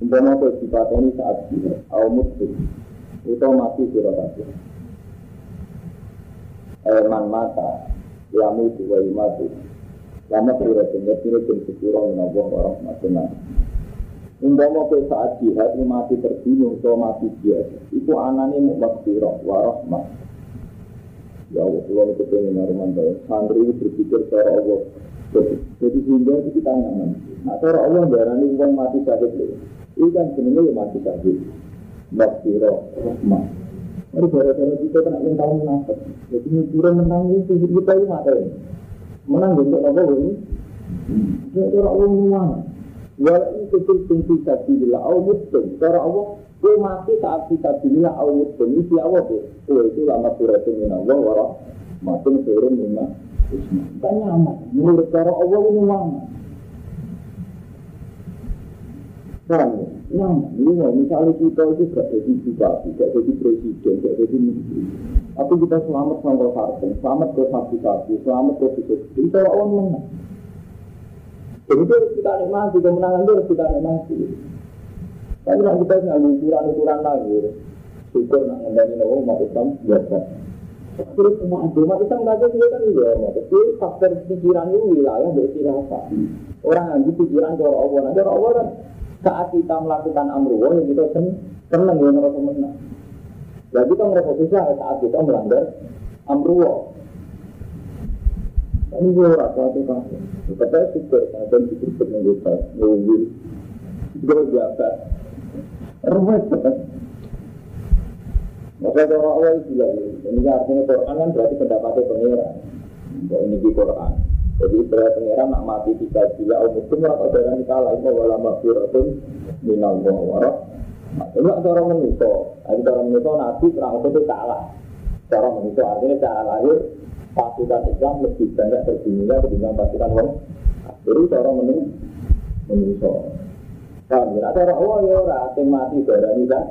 Umpama kau ini saat jihad, au muslim, atau mati sirah kabeh. Eman mata, lamu dua mati. Lama sirah sehingga sirah dan sepuluh menabung orang macam Umpama kau saat jihad mati terbunuh atau mati biasa, itu anane mau maghfirah warahmah. Ya Allah, kalau itu pengen naruman santri berpikir cara Allah jadi sehingga itu kita nyaman. Nah, cara Allah darani uang mati sakit. Ini kan sebenarnya ya mati sakit. Maksiro, rahmah. Mari gara-gara kita kena yang tahu. Jadi ukuran menang itu kita ini mati. Menang untuk apa ini? Ya cara Allah menang. Walau itu fungsi sakit bila Allah. Cara Allah Kue mati saat kita dunia awet demi si awet ya. Kue itu lama surat min Allah warah. Mati turun lima. Kan nyaman. Menurut cara Allah ini. Paham ya? Nyaman. Ini misalnya kita itu gak jadi bupati, gak jadi presiden, gak jadi menteri. Tapi kita selamat sama partai, selamat ke fabrikasi, selamat ke bisnis. Itu Allah menang. Jadi itu harus kita nikmati, kemenangan itu harus kita nikmati. Tapi nak kita nggak ukuran-ukuran lagi. Syukur nak ngendani nawa umat Islam biasa. Terus semua agama Islam nggak ada kan juga Tapi faktor pikiran itu wilayah dari rasa. Orang yang pikiran ke Allah, nanti Allah kan saat kita melakukan amruwa yang kita seneng ya ngerasa menang. Jadi kita merasa susah saat kita melanggar amruwa. Ini gue rasa itu kan. Tapi syukur, dan syukur penelitian, nunggu, gue jabat, Rumit Maka cara Allah itu lagi. Ini artinya Quran kan berarti pendapatnya pengira. Ini di Quran. Jadi berarti pengira nak mati tiga bila Allah itu merata darah kalah itu wala mafiratun minal warah. Nah, itu cara manusia. Jadi cara manusia nabi perang itu kalah. Cara manusia artinya cara lahir pasukan Islam lebih banyak terbunuhnya ketimbang pasukan orang. Jadi cara manusia. Paham ya? Ada orang oh ya orang asing mati darah ini kan.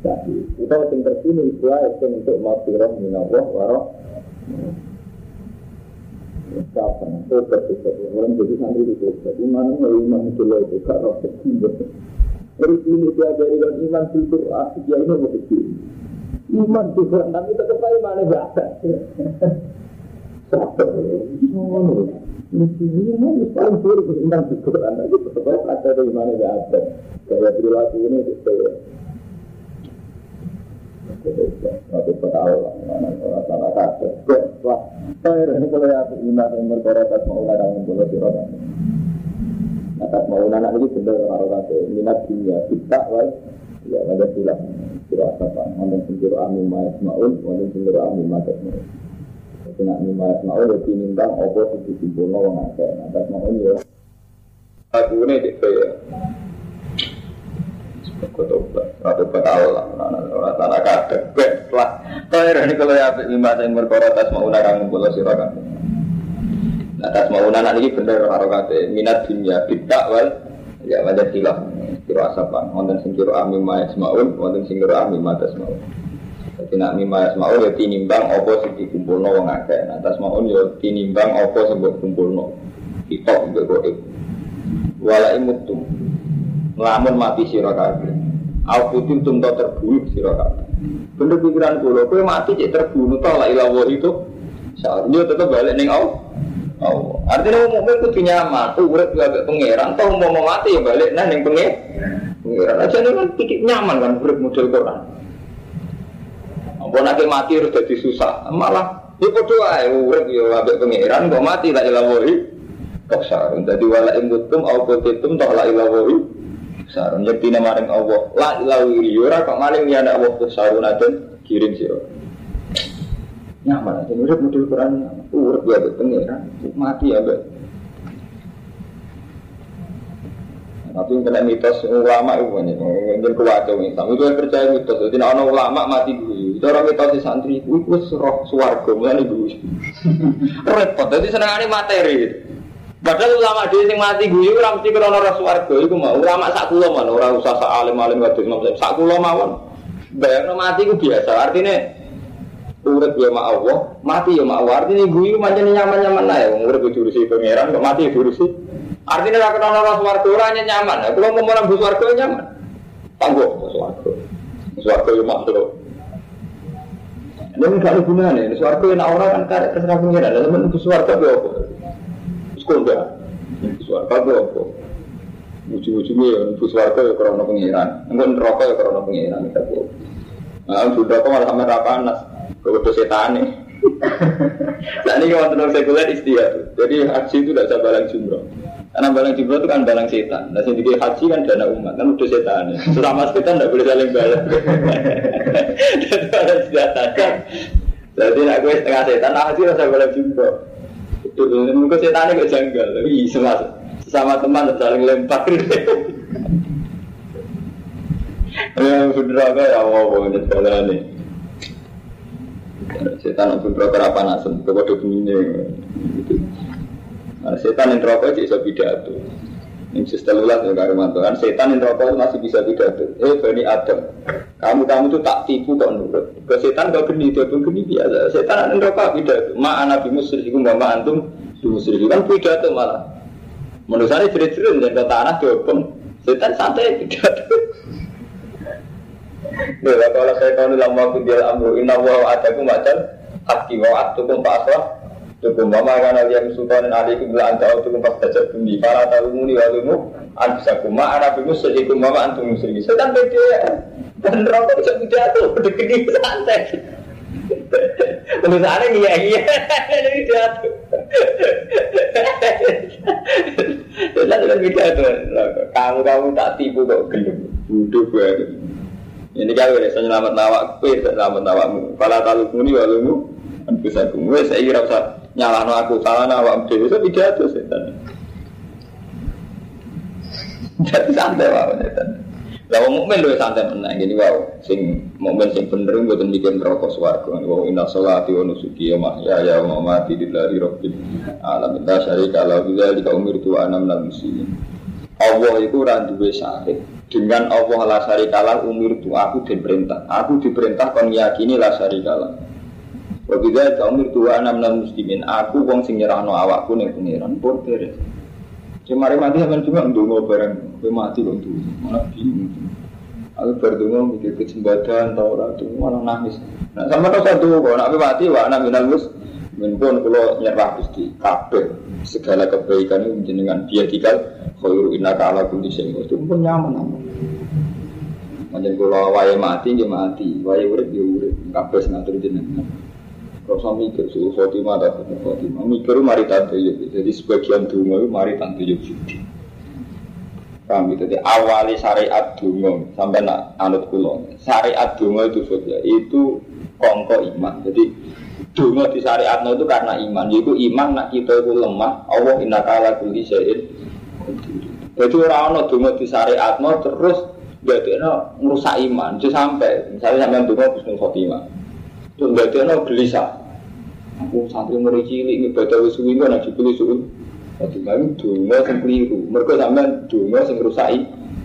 Jadi kita sing tersini itu aja untuk mafiroh minallah waroh. Kapan? Tobat tobat. Orang jadi santri itu tobat. Iman iman itu loh itu kak roh. Terus ini diajari dengan iman filter asik ya ini mau kecil. Iman juga, tapi tetap iman gak ada. Sabar. Mestinya ini paling buruk tentang pikiran itu tetap ada mana gak ada. Gaya perilaku ini itu ya. Satu kata Allah, mana orang kata. Wah, saya kalau ya iman yang berkoretas mau ladang bola sirotan. Atas mau anak ini benar orang kata minat dunia kita wal ya ada silah siro asapan, wonten sing siro amin ma ismaul, wonten sing siro amin ma tasmaul. Kena nimbang opo sing dikumpulno wong akeh. Atas mau ya. Aku ini di ya. Kotobat, kotobat Allah, orang tanah kadek, lah. Kau ini kalau ya lima yang berkorat tas mau nakang ngumpul sirakan. Nah tas mau anak ini bener karo kate minat dunia bidak wal ya wajah silah kiro asapan wonten sing kiro amin ma yasmaun wonten sing kiro amin ma tasmaun jadi nak mima asmaul ya tinimbang opo sing dikumpulno wong akeh. Nah tasmaun ya tinimbang opo sing mbok kumpulno. Kita mbok goib. Wala. Lamun mati sira kabeh. Putin tum to terbunuh sira kabeh. Bener pikiran kula, kowe mati cek terbunuh to la ilaha itu. Seharusnya tetap balik ning Allah. Oh, artinya mau mukmin kudu nyaman, urip juga agak pangeran, tau mau mati ya balik nah ning pangeran. Aja nih kan pikir nyaman kan urip model Quran. Apa nanti mati harus jadi susah, malah itu doa ya urip ya ambek pangeran kok mati la ilaha kok sarun dadi wala imbutum au kotitum toh la ilaha sarun yakti maring Allah la ilaha ya ora kok maling ya ada Allah sarun aden kirim sira nyaman aja urip model Quran urip ya ambek pangeran mati ya ambek Tapi kena mitos ulama itu banyak, mungkin kewajah Islam. Itu yang percaya mitos. Jadi ada ulama mati dulu. Orang mitos di santri itu itu roh suwargo mulai dulu. Repot. Jadi senang materi. Padahal ulama dia yang mati gue itu mesti krono roh suwargo. Itu mau ulama sak kulo mana orang usah sak alim alim wadus imam sak kulo mawon. Bayang mati gue biasa. Artinya urip ya mak Allah, mati ya mak Allah. Artinya gue itu macam nyaman nyaman lah ya. Urip diurusi pangeran, kok mati diurusi Artinya rakyat orang orang suwargo hanya nyaman. Ya. Kalau mau orang suwargo nyaman. Tangguh suwargo. Suwargo yang makhluk. Ini gak ada gunanya. Suwargo yang orang kan karek terserah pengiran. Dan teman suwargo itu apa? Sekolah. Suwargo itu apa? Ujung-ujungnya ya, ibu suwargo ya karena pengiran. Enggak neraka ya karena pengiran. Nah, sudah kok malah sama rapanas. Kebetulan setan nih. Nah ini kalau tenang sekuler istiadat. Jadi haji itu tidak bisa balang jumroh. Karena balang jumroh itu kan balang setan. Nah sendiri haji kan dana umat kan udah setan. Ya. Selama setan tidak boleh saling balang. Jadi ada senjata kan. Jadi nak gue setengah setan, nah haji rasa balang jumroh. Itu mungkin setannya gak janggal. Tapi sama sama teman saling lempar. Ya bener ya Allah pokoknya sekalian nih. Setan pun rokok apa nasem, kepada begini. Nah, setan yang rokok bisa pidato. Ini sistem ulas ya Karimanto kan setan yang rokok masih bisa pidato. Eh Bani Adam, kamu kamu tuh tak tipu kok nurut. Ke setan kau geni dia pun geni biasa. Setan yang rokok pidato. Ma anak bimu seribu mama antum bimu seribu kan pidato malah. Menurut saya cerit-cerit dan ke tanah diopeng. Setan santai pidato. Bila kalau saya tahu dalam waktu dia amru inna wa adaku macam haki wa atukum pasrah Tukum mama kan aliyah sultanin alaikum bila anta utukum pas tajab bumi. Para talumuni walumu anfusakum. Ma anak bimu sejikum mama antum musyriki Setan beda ya Dan rokok bisa pidato, berdekini santai. Menurut saya iya iya. Ini pidato Setan dengan pidato Kamu-kamu tak tipu kok gelap Duduk banget ini kan wes selamat nawak, selamat nawakmu. Kalau tahu muni walumu, aku. Wes saya kira usah nyalano aku salah nawak dewi. Itu tidak setan. Jadi santai wae setan. Lah wong mukmin luwih santai menang gini wow. Sing mukmin sing bener mboten bikin rokok swarga. Wa inna sholati wa nusuki wa mahyaya wa mamati lillahi rabbil alamin. La syarika lahu dzalika umirtu wa ana minal muslimin. Allah itu ora duwe dengan Allah la syarikalah umur itu aku diperintah aku diperintah kon yakini la syarikalah wa bidzalika umir tu ana minal muslimin. Aku wong sing nyerahno awakku ning pengiran pun beres Cuma mati sampean cuma ndonga bareng kowe mati kok tuh malah bingung. Aku berdungo mikir kesempatan tau ora tuh malah nangis. Nah sama tuh satu kok. Nak mati wa ana minal muslimin pun kalau nyerah Gusti. Kabeh segala kebaikan itu jenengan dia tinggal khairu innaka ala kulli syai'in itu pun nyaman aman. Kalau wae mati dia mati, wae urip dia urip, kabeh ngatur jenengan. Rasa mikir suhu khotimah atau suhu khotimah Mikir mari tante yuk Jadi sebagian dungo itu mari tante yuk judi Paham gitu? Jadi awali syariat dungo Sampai nak anut kulon Syariat dungo itu saja Itu kongko iman. Jadi dungo di syariat itu karena iman. Yaitu iman nak kita itu lemah Allah inna kala syai'in jadi orang orang di syariat terus no merusak iman. Jadi sampai misalnya sampai dungo bisnis khotimah. Terus no gelisah. Aku santri cilik ini baca wisuwi nggak nanti pilih suwi. Jadi kami dungo yang keliru. Mereka sampai dungo yang merusak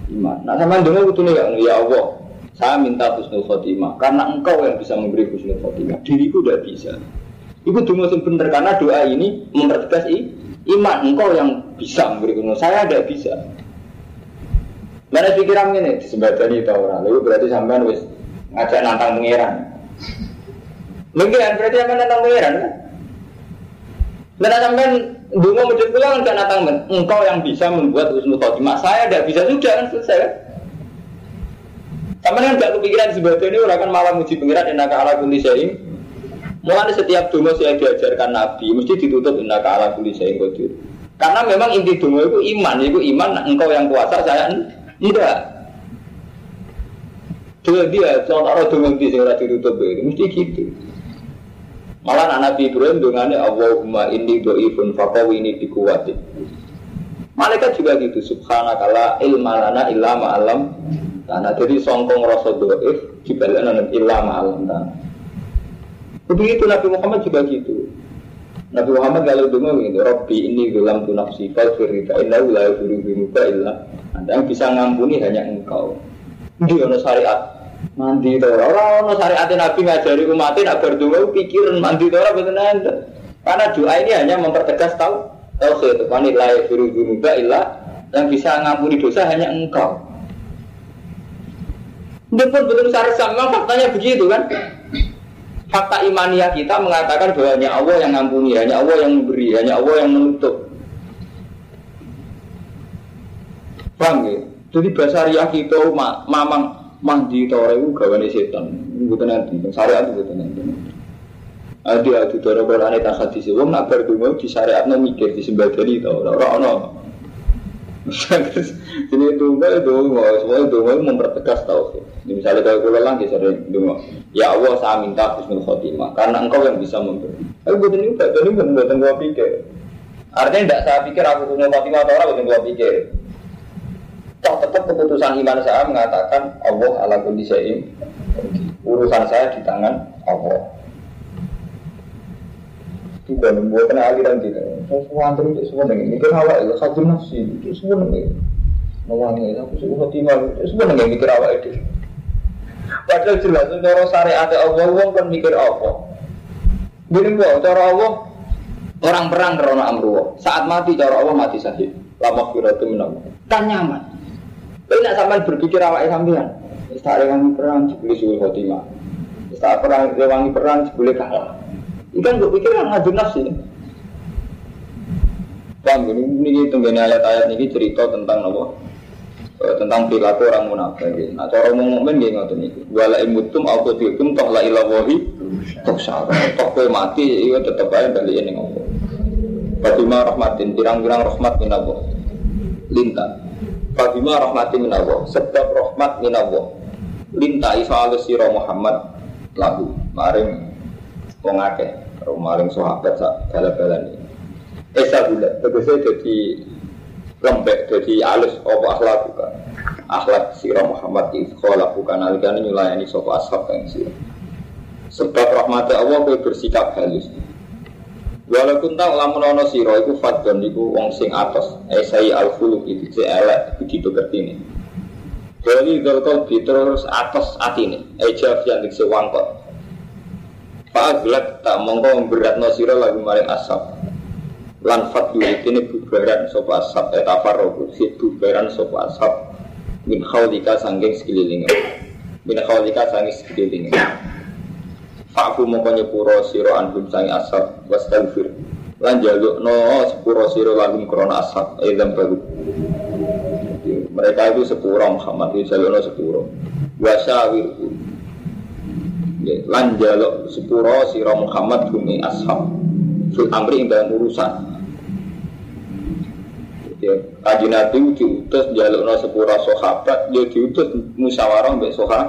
iman. Nah sampai dungo itu nih ya Allah. Saya minta husnul khotimah karena engkau yang bisa memberi husnul khotimah. Diriku tidak bisa. Ibu dungo yang benar karena doa ini mempertegas iman engkau yang bisa memberi husnul. Saya tidak bisa. Mana pikiran ini disembadani itu orang. Lalu berarti sampai wis ngajak nantang pangeran. Mungkin berarti sampai nantang pangeran kan? Karena sampai dungo muncul pulang nggak nantang Engkau yang bisa membuat husnul khotimah. Saya tidak bisa sudah kan selesai kan? Sama kan gak kepikiran sebetulnya ini orang kan malah muji pengirat innaka ala kulli syai'in. Mulai setiap dungo saya diajarkan Nabi mesti ditutup innaka ala kulli syai'in qadir. Karena memang inti dungo itu iman, itu iman engkau yang kuasa saya tidak. Dengan dia, contoh dengan di sini ditutup itu mesti gitu. Malah anak Nabi Ibrahim dengannya Allahumma inni do'ifun fakawi ini dikuati. Malaikat juga gitu, subhanakala ilmalana illa ma'alam Tanah jadi songkong rasa do'if Dibalikan illa ma'alam Begitu Nabi Muhammad juga gitu. Nabi Muhammad kalau dengar gitu, Robbi ini dalam tu nafsi fal firida inna la bimuka illa Anda yang bisa ngampuni hanya engkau. Dia ada syariat mandi itu orang orang syariat Nabi ngajari umatnya nak berdua pikiran mandi itu orang betul Karena doa ini hanya mempertegas tahu tauhid. Wani la yufiru bimuka illa yang bisa ngampuni dosa hanya engkau. Dia pun betul syariat sama faktanya begitu kan. Fakta imaniah kita mengatakan bahwa hanya Allah yang ngampuni, hanya Allah yang memberi, hanya Allah yang menutup. Paham ya? Jadi bahasa riah kita mamang mandi tore itu gawane setan. Bukan nanti, syariat itu bukan nanti. Adi adu doro Quran tak hadis. Wong nak berdungo di syariat no mikir di sembadani tau. Ora ono. Ini tunggal dongo, semua dongo mempertegas tauhid. Misalnya kalau kita lagi sering dongo, ya Allah saya minta husnul khotimah karena engkau yang bisa memberi. Aku buat ini buat ini buat gua pikir. Artinya tidak saya pikir aku punya khotimah atau orang buat pikir. Toh tetap keputusan iman saya mengatakan Allah ala kulli syai'in urusan saya di tangan Allah. Kan membuat kena aliran tidak. Semua antri itu semua dengan mikir awak itu satu nafsi itu semua dengan mewangi aku suka khotimah itu semua dengan mikir awak itu. Padahal jelas cara syariat Allah wong kan mikir apa. Gini gua cara Allah orang perang karena amruwa. Saat mati cara Allah mati syahid. Lama firatu minam. Kan nyaman. Tapi nak sampai berpikir awak sampean. Istare wangi perang jebule suul khotimah. Istare perang wangi perang jebule kalah. Gue pikir yang ngadu nafsi. Bang, ini, ini tenggene ayat-ayat ini cerita tentang apa? tentang perilaku orang munafik. Nah, cara ngomong mukmin nggih ngoten niku. Wala imutum au kutum toh la ilahi toh syara. Toh kowe mati iku tetep ae bali ning Allah. Fatima rahmatin pirang-pirang rahmat min. Lintah. Fatima rahmatin min Allah. Sebab rahmat min Allah. Lintah isa sira Muhammad lagu maring wong akeh. Maring sahabat sak bala-balane. Esa bulan, tegese jadi lembek jadi alus apa akhlak bukan akhlak sirah Muhammad sekolah bukan alikane nyulayani sopo ashab yang sirah sebab rahmatnya Allah kue bersikap halus Walaupun tak lamun ono siro iku fadon iku wong sing atas esai al khuluq itu si elek begitu kertini Jadi dolkol terus atas atine ejaf yang diksi wangkot. Pak tak mongko berat no siro lagu maring asap. Lan fat ini bubaran sopa asap. Etafar robu si bubaran sopa asap. Min khawlika sanggeng sekelilingan min khawlika sanggeng sekelilingan Fa'fu mongko nyepuro siro anhum sangi asap wastagfir lan jaluk no sepuro siro lagum krona asap edam baru mereka itu sepuro Muhammad itu jaluk no sepuro wasawir lan jaluk sepuro siro Muhammad bumi ashab. Fil amri ing dalam urusan. Ya kaji nabi diutus jaluk no sepura sahabat dia diutus musyawarah mbak soha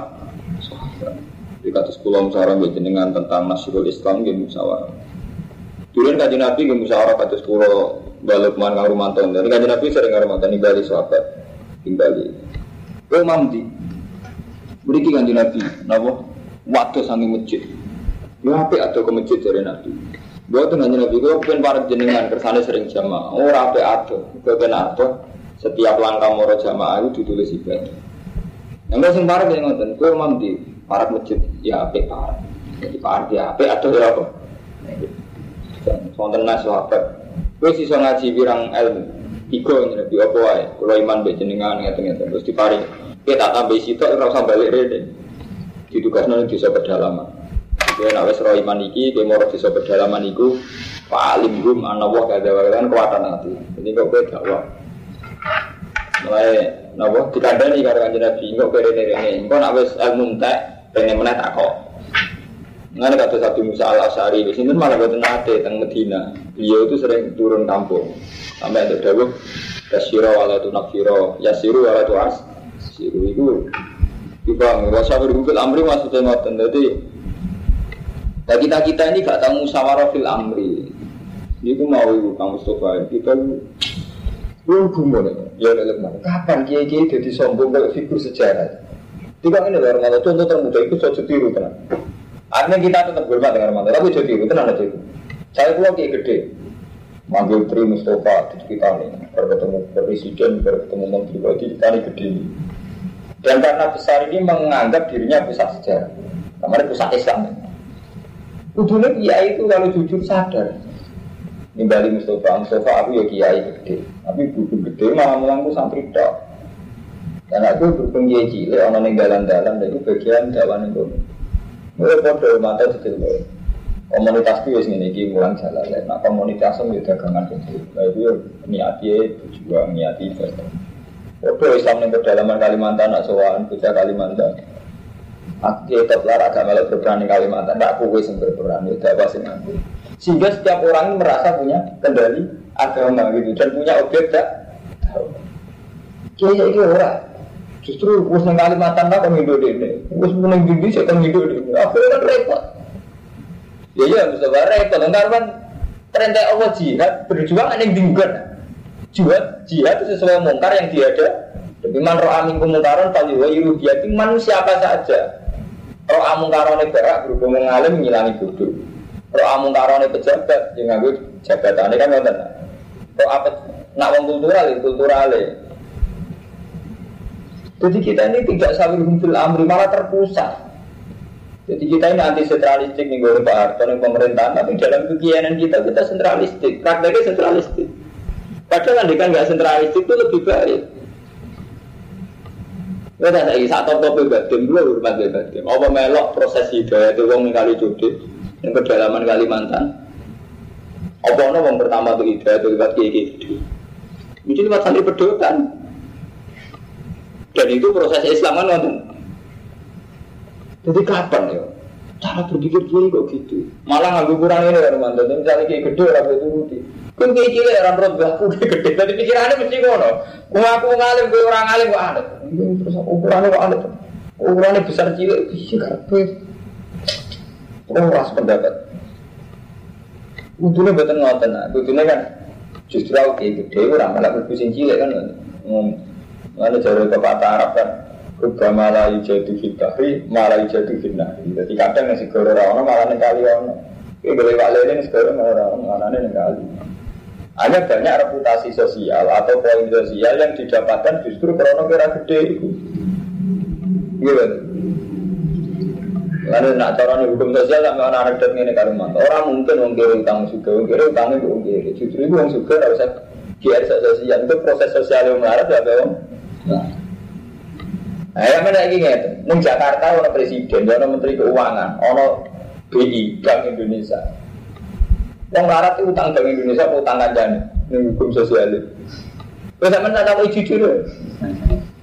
di kata sepuluh musyawarah mbak jenengan tentang nasrul Islam dia musyawarah Dulu kaji nabi dia musyawarah kata sepuluh balik man kang rumanton dan kaji nabi sering ngarumanton di Bali sahabat di Oh mamdi Beriki kanji nabi Nabo Waktu sangi masjid Ya apa atau ke masjid dari nabi Gue tuh nanya nabi, gue pengen para jenengan kersane sering jamaah. Oh rapi ado, gue pengen ado. Setiap langkah moro jamaah itu ditulis ibadah. Yang gue sing parah kayak ngoten, gue mam di para masjid, ya ape parah. Jadi parah ya ape ado ya apa? Sonten nas. Gue sih so ngaji birang ilmu. Iko ini nabi apa wae. Kalau iman be jenengan ngeten-ngeten terus diparing. Kita tambah sitok ora usah balik rene. Ditugasno di pedalaman. Kowe nek wis roh iman iki, kowe moro bisa pedalaman iku, paling gum ana wa kada kan kuatan nanti. Jadi kok kowe dakwah. Mulai napa dikandani karo kanjeng Nabi, kok kowe rene-rene. Engko nek wis ilmu entek, pengen meneh tak kok. Mengenai kata satu Musa al Asari di sini malah buat nate tentang Medina. Beliau itu sering turun kampung. Sampai ada dawuh Kasiro wala tu nakfiro, yasiru wala tu as. Siru itu Ibang, wasa berhubung amri maksudnya ngoten. Jadi Nah kita kita ini gak tahu musyawarah fil amri. Ini mau ibu Kang Mustafa kita belum gumun ya lemah. Kapan kiai kiai jadi sombong kalau figur sejarah? Tiga ini luar mata contoh termuda itu saya tiru tenang. Artinya kita tetap hormat dengan mata, tapi jadi tiru tenang aja itu. Saya pulang kiai gede, manggil Tri Mustafa di kita nih, berketemu presiden, berketemu menteri, berarti kita nih gede. Dan karena besar ini menganggap dirinya pusat sejarah, kemarin pusat Islam. Kudune kiai itu kalau jujur sadar. Nimbali Mustafa, Mustafa aku ya kiai gede. Tapi buku gede malah mulangku santri dok. Dan aku berhubung kiai cilik, orang yang dalam-dalam, itu bagian dawan itu. Mulai pada mata itu komunitas itu wis ngene iki mulang jalan Nah komunitas itu dagangan itu. Nah itu ya niati berjuang niati ibadah. Padha Islam yang pedalaman Kalimantan nak sowan bocah Kalimantan. Aku tetap lara agama lo berperan di Kalimantan, tak aku yang berperan, itu apa sih nanti. Sehingga setiap orang merasa punya kendali agama gitu dan punya objek tak. Kiai ini orang justru us nang Kalimantan tak hidup ini, us nang Bindi saya kan hidup ini. Aku kan repot. Ya ya bisa repot, entar kan perintah Allah jihad berjuang yang dingguan. Jihad jihad itu sesuai mungkar yang dia ada. Iman roh amin kemungkaran tadi wa yurubiati man siapa saja. Roh amun karone berak berhubung mengalim ngilangi bodoh. Roh amun karone pejabat yang nganggo jabatannya kan ngoten. Roh apa nak wong kultural kultural Jadi kita ini tidak saling fil amri malah terpusat. Jadi kita ini anti sentralistik nih gue Pak Harto nih pemerintahan, tapi dalam kegiatan kita kita sentralistik, prakteknya sentralistik. Padahal kan nggak sentralistik itu lebih baik. Kita tak lagi satu top batin dulu hormat batin. Apa melok proses hidayah itu wong kali judi yang kedalaman Kalimantan. Apa wong pertama tuh hidayah itu lewat kayak gitu. Ini lewat santri pedotan. Dan itu proses Islam kan nonton. Jadi kapan ya? Cara berpikir kiri kok gitu. Malah nggak kurang ini kan mantan. Misalnya kayak gede orang itu rutin. Kan kayak cilik orang roh aku gede. Tadi pikirannya mesti ngono. Kau aku ngalim, kau orang ngalim kok aneh. Terus ukurannya kok aneh. Ukurannya besar cilik bisa karpe. ras pendapat. Untungnya buatan ngoten, untungnya kan justru aku kayak gede orang malah berpusing cilik kan. Mana jari kepatah Arab kan. Rupa malah jadi fitahri, malah jadi fitnah. Jadi kadang yang segera orang malah nengkali orang. Ini boleh pak lele segera orang malah nengkali. Hanya banyak reputasi sosial atau poin sosial yang didapatkan justru karena kira gede itu. Gitu. Lalu nak cara nih hukum sosial sama anak anak ini. Orang mungkin mengkiri utang juga, mengkiri utangnya gue mengkiri. Justru itu yang suka harus kiai sosial itu proses sosial yang melarat ya bang. Nah, yang mana lagi ngerti? Neng Jakarta orang presiden, orang menteri keuangan, orang BI Bank Indonesia. Yang larat itu utang Bank Indonesia, utang kanjani, ini hukum sosial. Terus sama tak tahu jujur.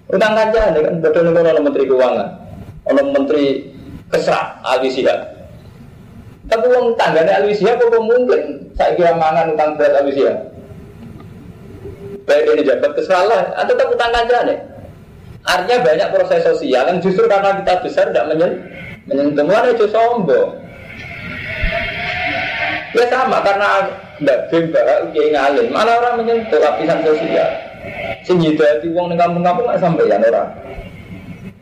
Utang kanjani kan, betul nih orang menteri keuangan, orang menteri kesra, alwi sihat. Tapi uang tangganya alwi sihat, kok mungkin saya kira mangan utang berat alwi sihat. Baik ini jabat kesalahan, atau tetap utang kanjani. Artinya banyak proses sosial yang justru karena kita besar tidak menyentuh, menyentuh itu sombong. Ya sama karena tidak bimba kiai ngalim, malah orang menyentuh lapisan sosial. Sing hati uang di kampung-kampung nggak sampai ya orang.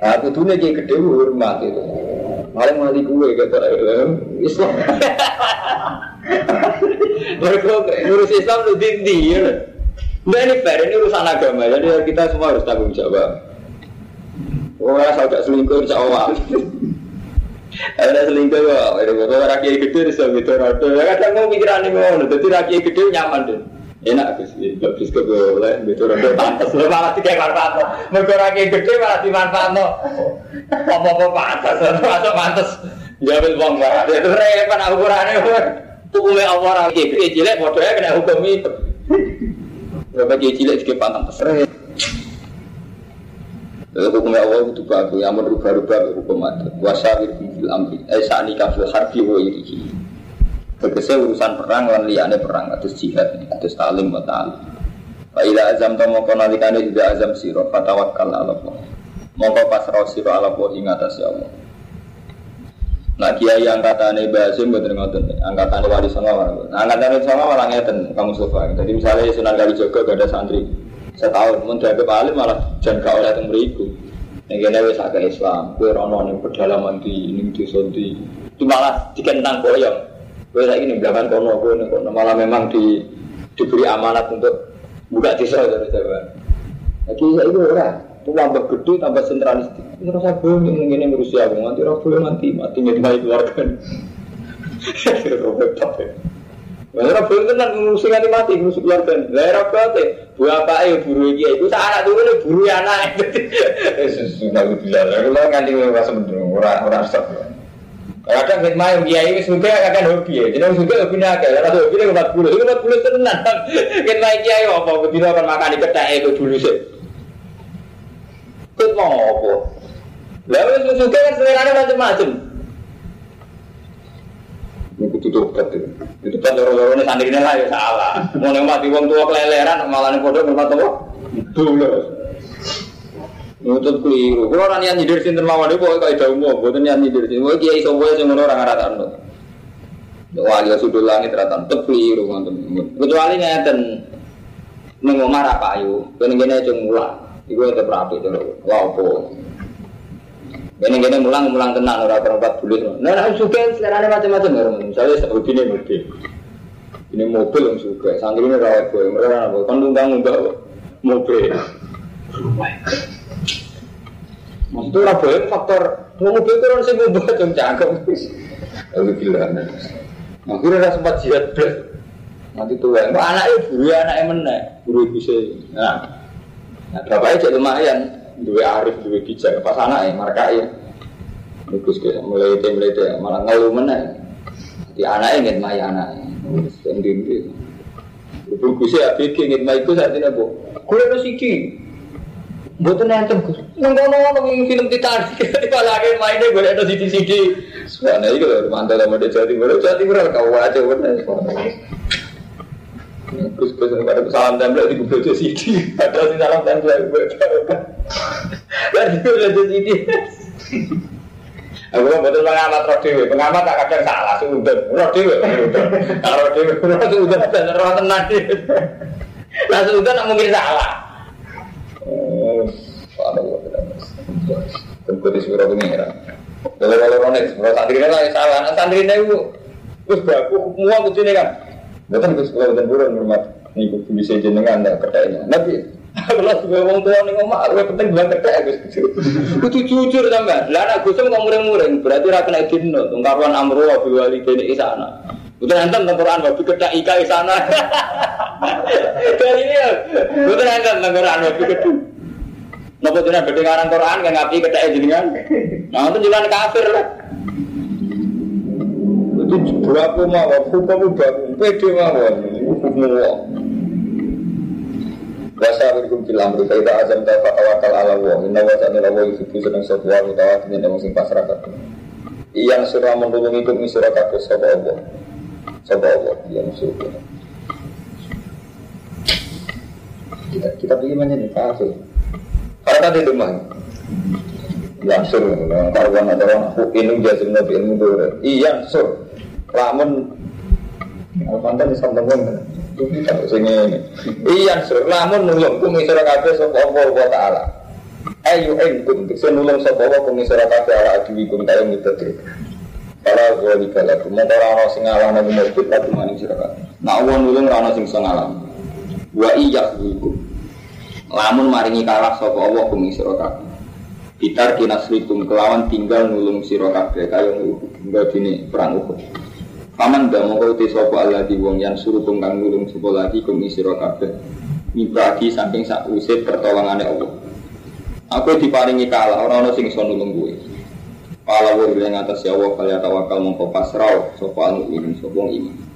Nah, aku tuh nih gede hormat itu. Malah mati gue kata Islam. Mereka ngurus Islam lu dindi. Nah ini fair, ini urusan agama, jadi kita semua harus tanggung jawab. Orang agak selingkuh insya Allah. Ada selingkuh kok, beberapa rakyat gede di sana itu rada. Ya kadang mau pikiran ini mau, jadi rakyat gede nyaman deh. Enak sih, nggak bisa boleh, itu rada pantas. Lo malah tiga manfaat mereka rakyat gede malah dimanfaat lo. Apa-apa pantas, masuk pantas. Jambil uang banget, itu repot ukurannya. Hukumnya Allah rakyat gede, jelek, bodohnya kena hukum itu. Berapa cilik juga pantas. Lalu hukumnya Allah itu bagus, yang merubah-rubah hukum adat. Wasawir fil amri, eh sa'ni kafil harbi wa irihi. Tegese urusan perang lan liyane perang atus jihad, atus talim wa ta'alim. Fa ila azam to mongko nalikane juga azam sira fatawakkal ala Allah. Mongko pasrah sira ala Allah ing atas Allah. Nah kiai angkatane Basim boten ngoten, angkatane wali songo. Nah angkatane songo malah ngeten kamu sofa. Jadi misalnya Sunan Kalijaga gak ada santri, setahun mun dianggap alim malah jan gak oleh teng mriku. Ning kene wis agak Islam kowe rono ning pedalaman di desa di itu malah dikentang boyong. Kowe lagi ning belakang kono kowe ning kono malah memang di diberi amanat untuk buka desa dari Jawa lagi saya itu ora itu tambah gede tambah sentralistik ini rasa bingung ning ngene ngurusi aku nanti ora boleh mati mati nyedai keluarga Ora ben tenan ngurusi nganti mati ngurusi keluarga. Lah ora bate. Bu apake buru iki iku sak anak turune buru anak. Sudah bilang, kalau nganti ora semeneng ora ora stop. Kadang khidmah yang kiai wis suka akan hobi ya. Jadi suka hobi agak. Lah hobi nek 40. Iku 40 tenan. Khidmah kiai apa bedino kan makan kethake itu dulu sih. Kut mau apa? Lah wis suka kan selerane macam-macam. Ini kudu tobat itu. Itu kan loro ini santri lah ya salah. Mau yang mati uang tua keleleran malah nih bodoh berapa tua? Dulu. Nutut keliru. Kalau orang yang nyindir sinten mawon itu kayak jauh mau, bukan yang nyindir sinten. Wah kiai sobo yang ngono orang rata anu. Wali sudul langit rata tetep keliru. Kecuali ngeten nang omah ra payu, kene ngene aja mulang. Iku itu berapi itu, lapo. Ini gini mulang mulang tenang orang perempat bulir. Nah, nah juga sekarang macam-macam ya, misalnya seperti ini mobil. Ini mobil yang suka, santri ini rawat gue, mereka apa? Kan tunggang enggak mobil. Maksudnya orang boleh faktor mobil itu orang sih mobil yang cakep. Lalu gila. Akhirnya ada sempat jihad. Nanti tuh anaknya buru anaknya mana? Buru bisa. Nah, nah bapaknya jadi lumayan. Dua arif, dua kijak. Pas anaknya, markai. Bagus ke mulai itu mulai itu malah ngeluh mana? Di anaknya ingin maya anaknya. Sendiri. Ibu kusya ABG ingin maya itu saat ini bu. Kue harus iki. Buat nonton gus. Nang kono ono film Titanic. Dipalake mainnya gue ada di CD. Suara itu loh mantel sama dia jadi gue jadi gue kau aja bener. Gus gus pada salam tempel di gue jadi CD. Ada si salam tempel gue. Dan itu udah jadi CD. Aku kan betul pengamat roh dewe, pengamat tak kadang salah, sudah roh dewe, kalau roh dewe, roh sudah dan roh tenang. Nah sudah nak mungkin salah. Tempat di surat pengira. Kalau kalau kalau santri ini lah salah. Nah santri ini itu, terus baku semua kucing ini kan. Bukan terus kalau bukan buron hormat. Ini kudu bisa jenengan dan kerjanya. Nabi, kalau sebagai orang tua nih ngomong, aku penting bilang kerja Gus. Kudu jujur sama. Lah anak Gus mau muring-muring, berarti rakyat dino. Tungkaruan amru wabi wali dene isana. Udah nonton Quran wabi kerja ika isana. Dari ini, udah nonton Quran wabi kerja. Nopo jenengan bedhe ngarang Quran kan ngapi ketheke jenengan. Nah, itu juga kafir lah. Itu berapa mau hukum baku pede mawon hukum Allah. Ala wa inna wa ta'ala wa yusifu seneng pasrah. Iyang surah menulungi kum surah kabeh sapa Allah. Sapa Allah yang surah. Kita kita pilih mana nih kafir. Karena tadi itu mah Langsung, karuan ada orang aku ini jazim nabi ilmu dulu. Iya, sur. Lamun Almantan bisa ngomong Iya, sur. Lamun nulung kum isra kabeh sapa Allah taala. Ayo entum bisa nulung sapa Allah kum isra kabeh ala adiwikum kaya mutadri. Kalau gue di kalau mau orang orang sing ngalah nabi mukmin lah cuma nih sira Nah, Allah nulung orang sing sengalam. Wa iya hukum. Lamun maringi kalah sapa Allah kum sira kabeh. Bitar kinasrikum kelawan tinggal nulung sira kabeh kaya tinggal dini perang Uhud. Paman dah mau kau sapa Allah di wong yang suruh kang nulung sapa lagi kum sira kabeh. Mibagi samping sak usih pertolongane Allah. Aku diparingi kalah ora ana sing iso nulung kowe. Pala wa ing atas ya Allah kaliya tawakal mongko pasrah sapa anu ini sapa iman.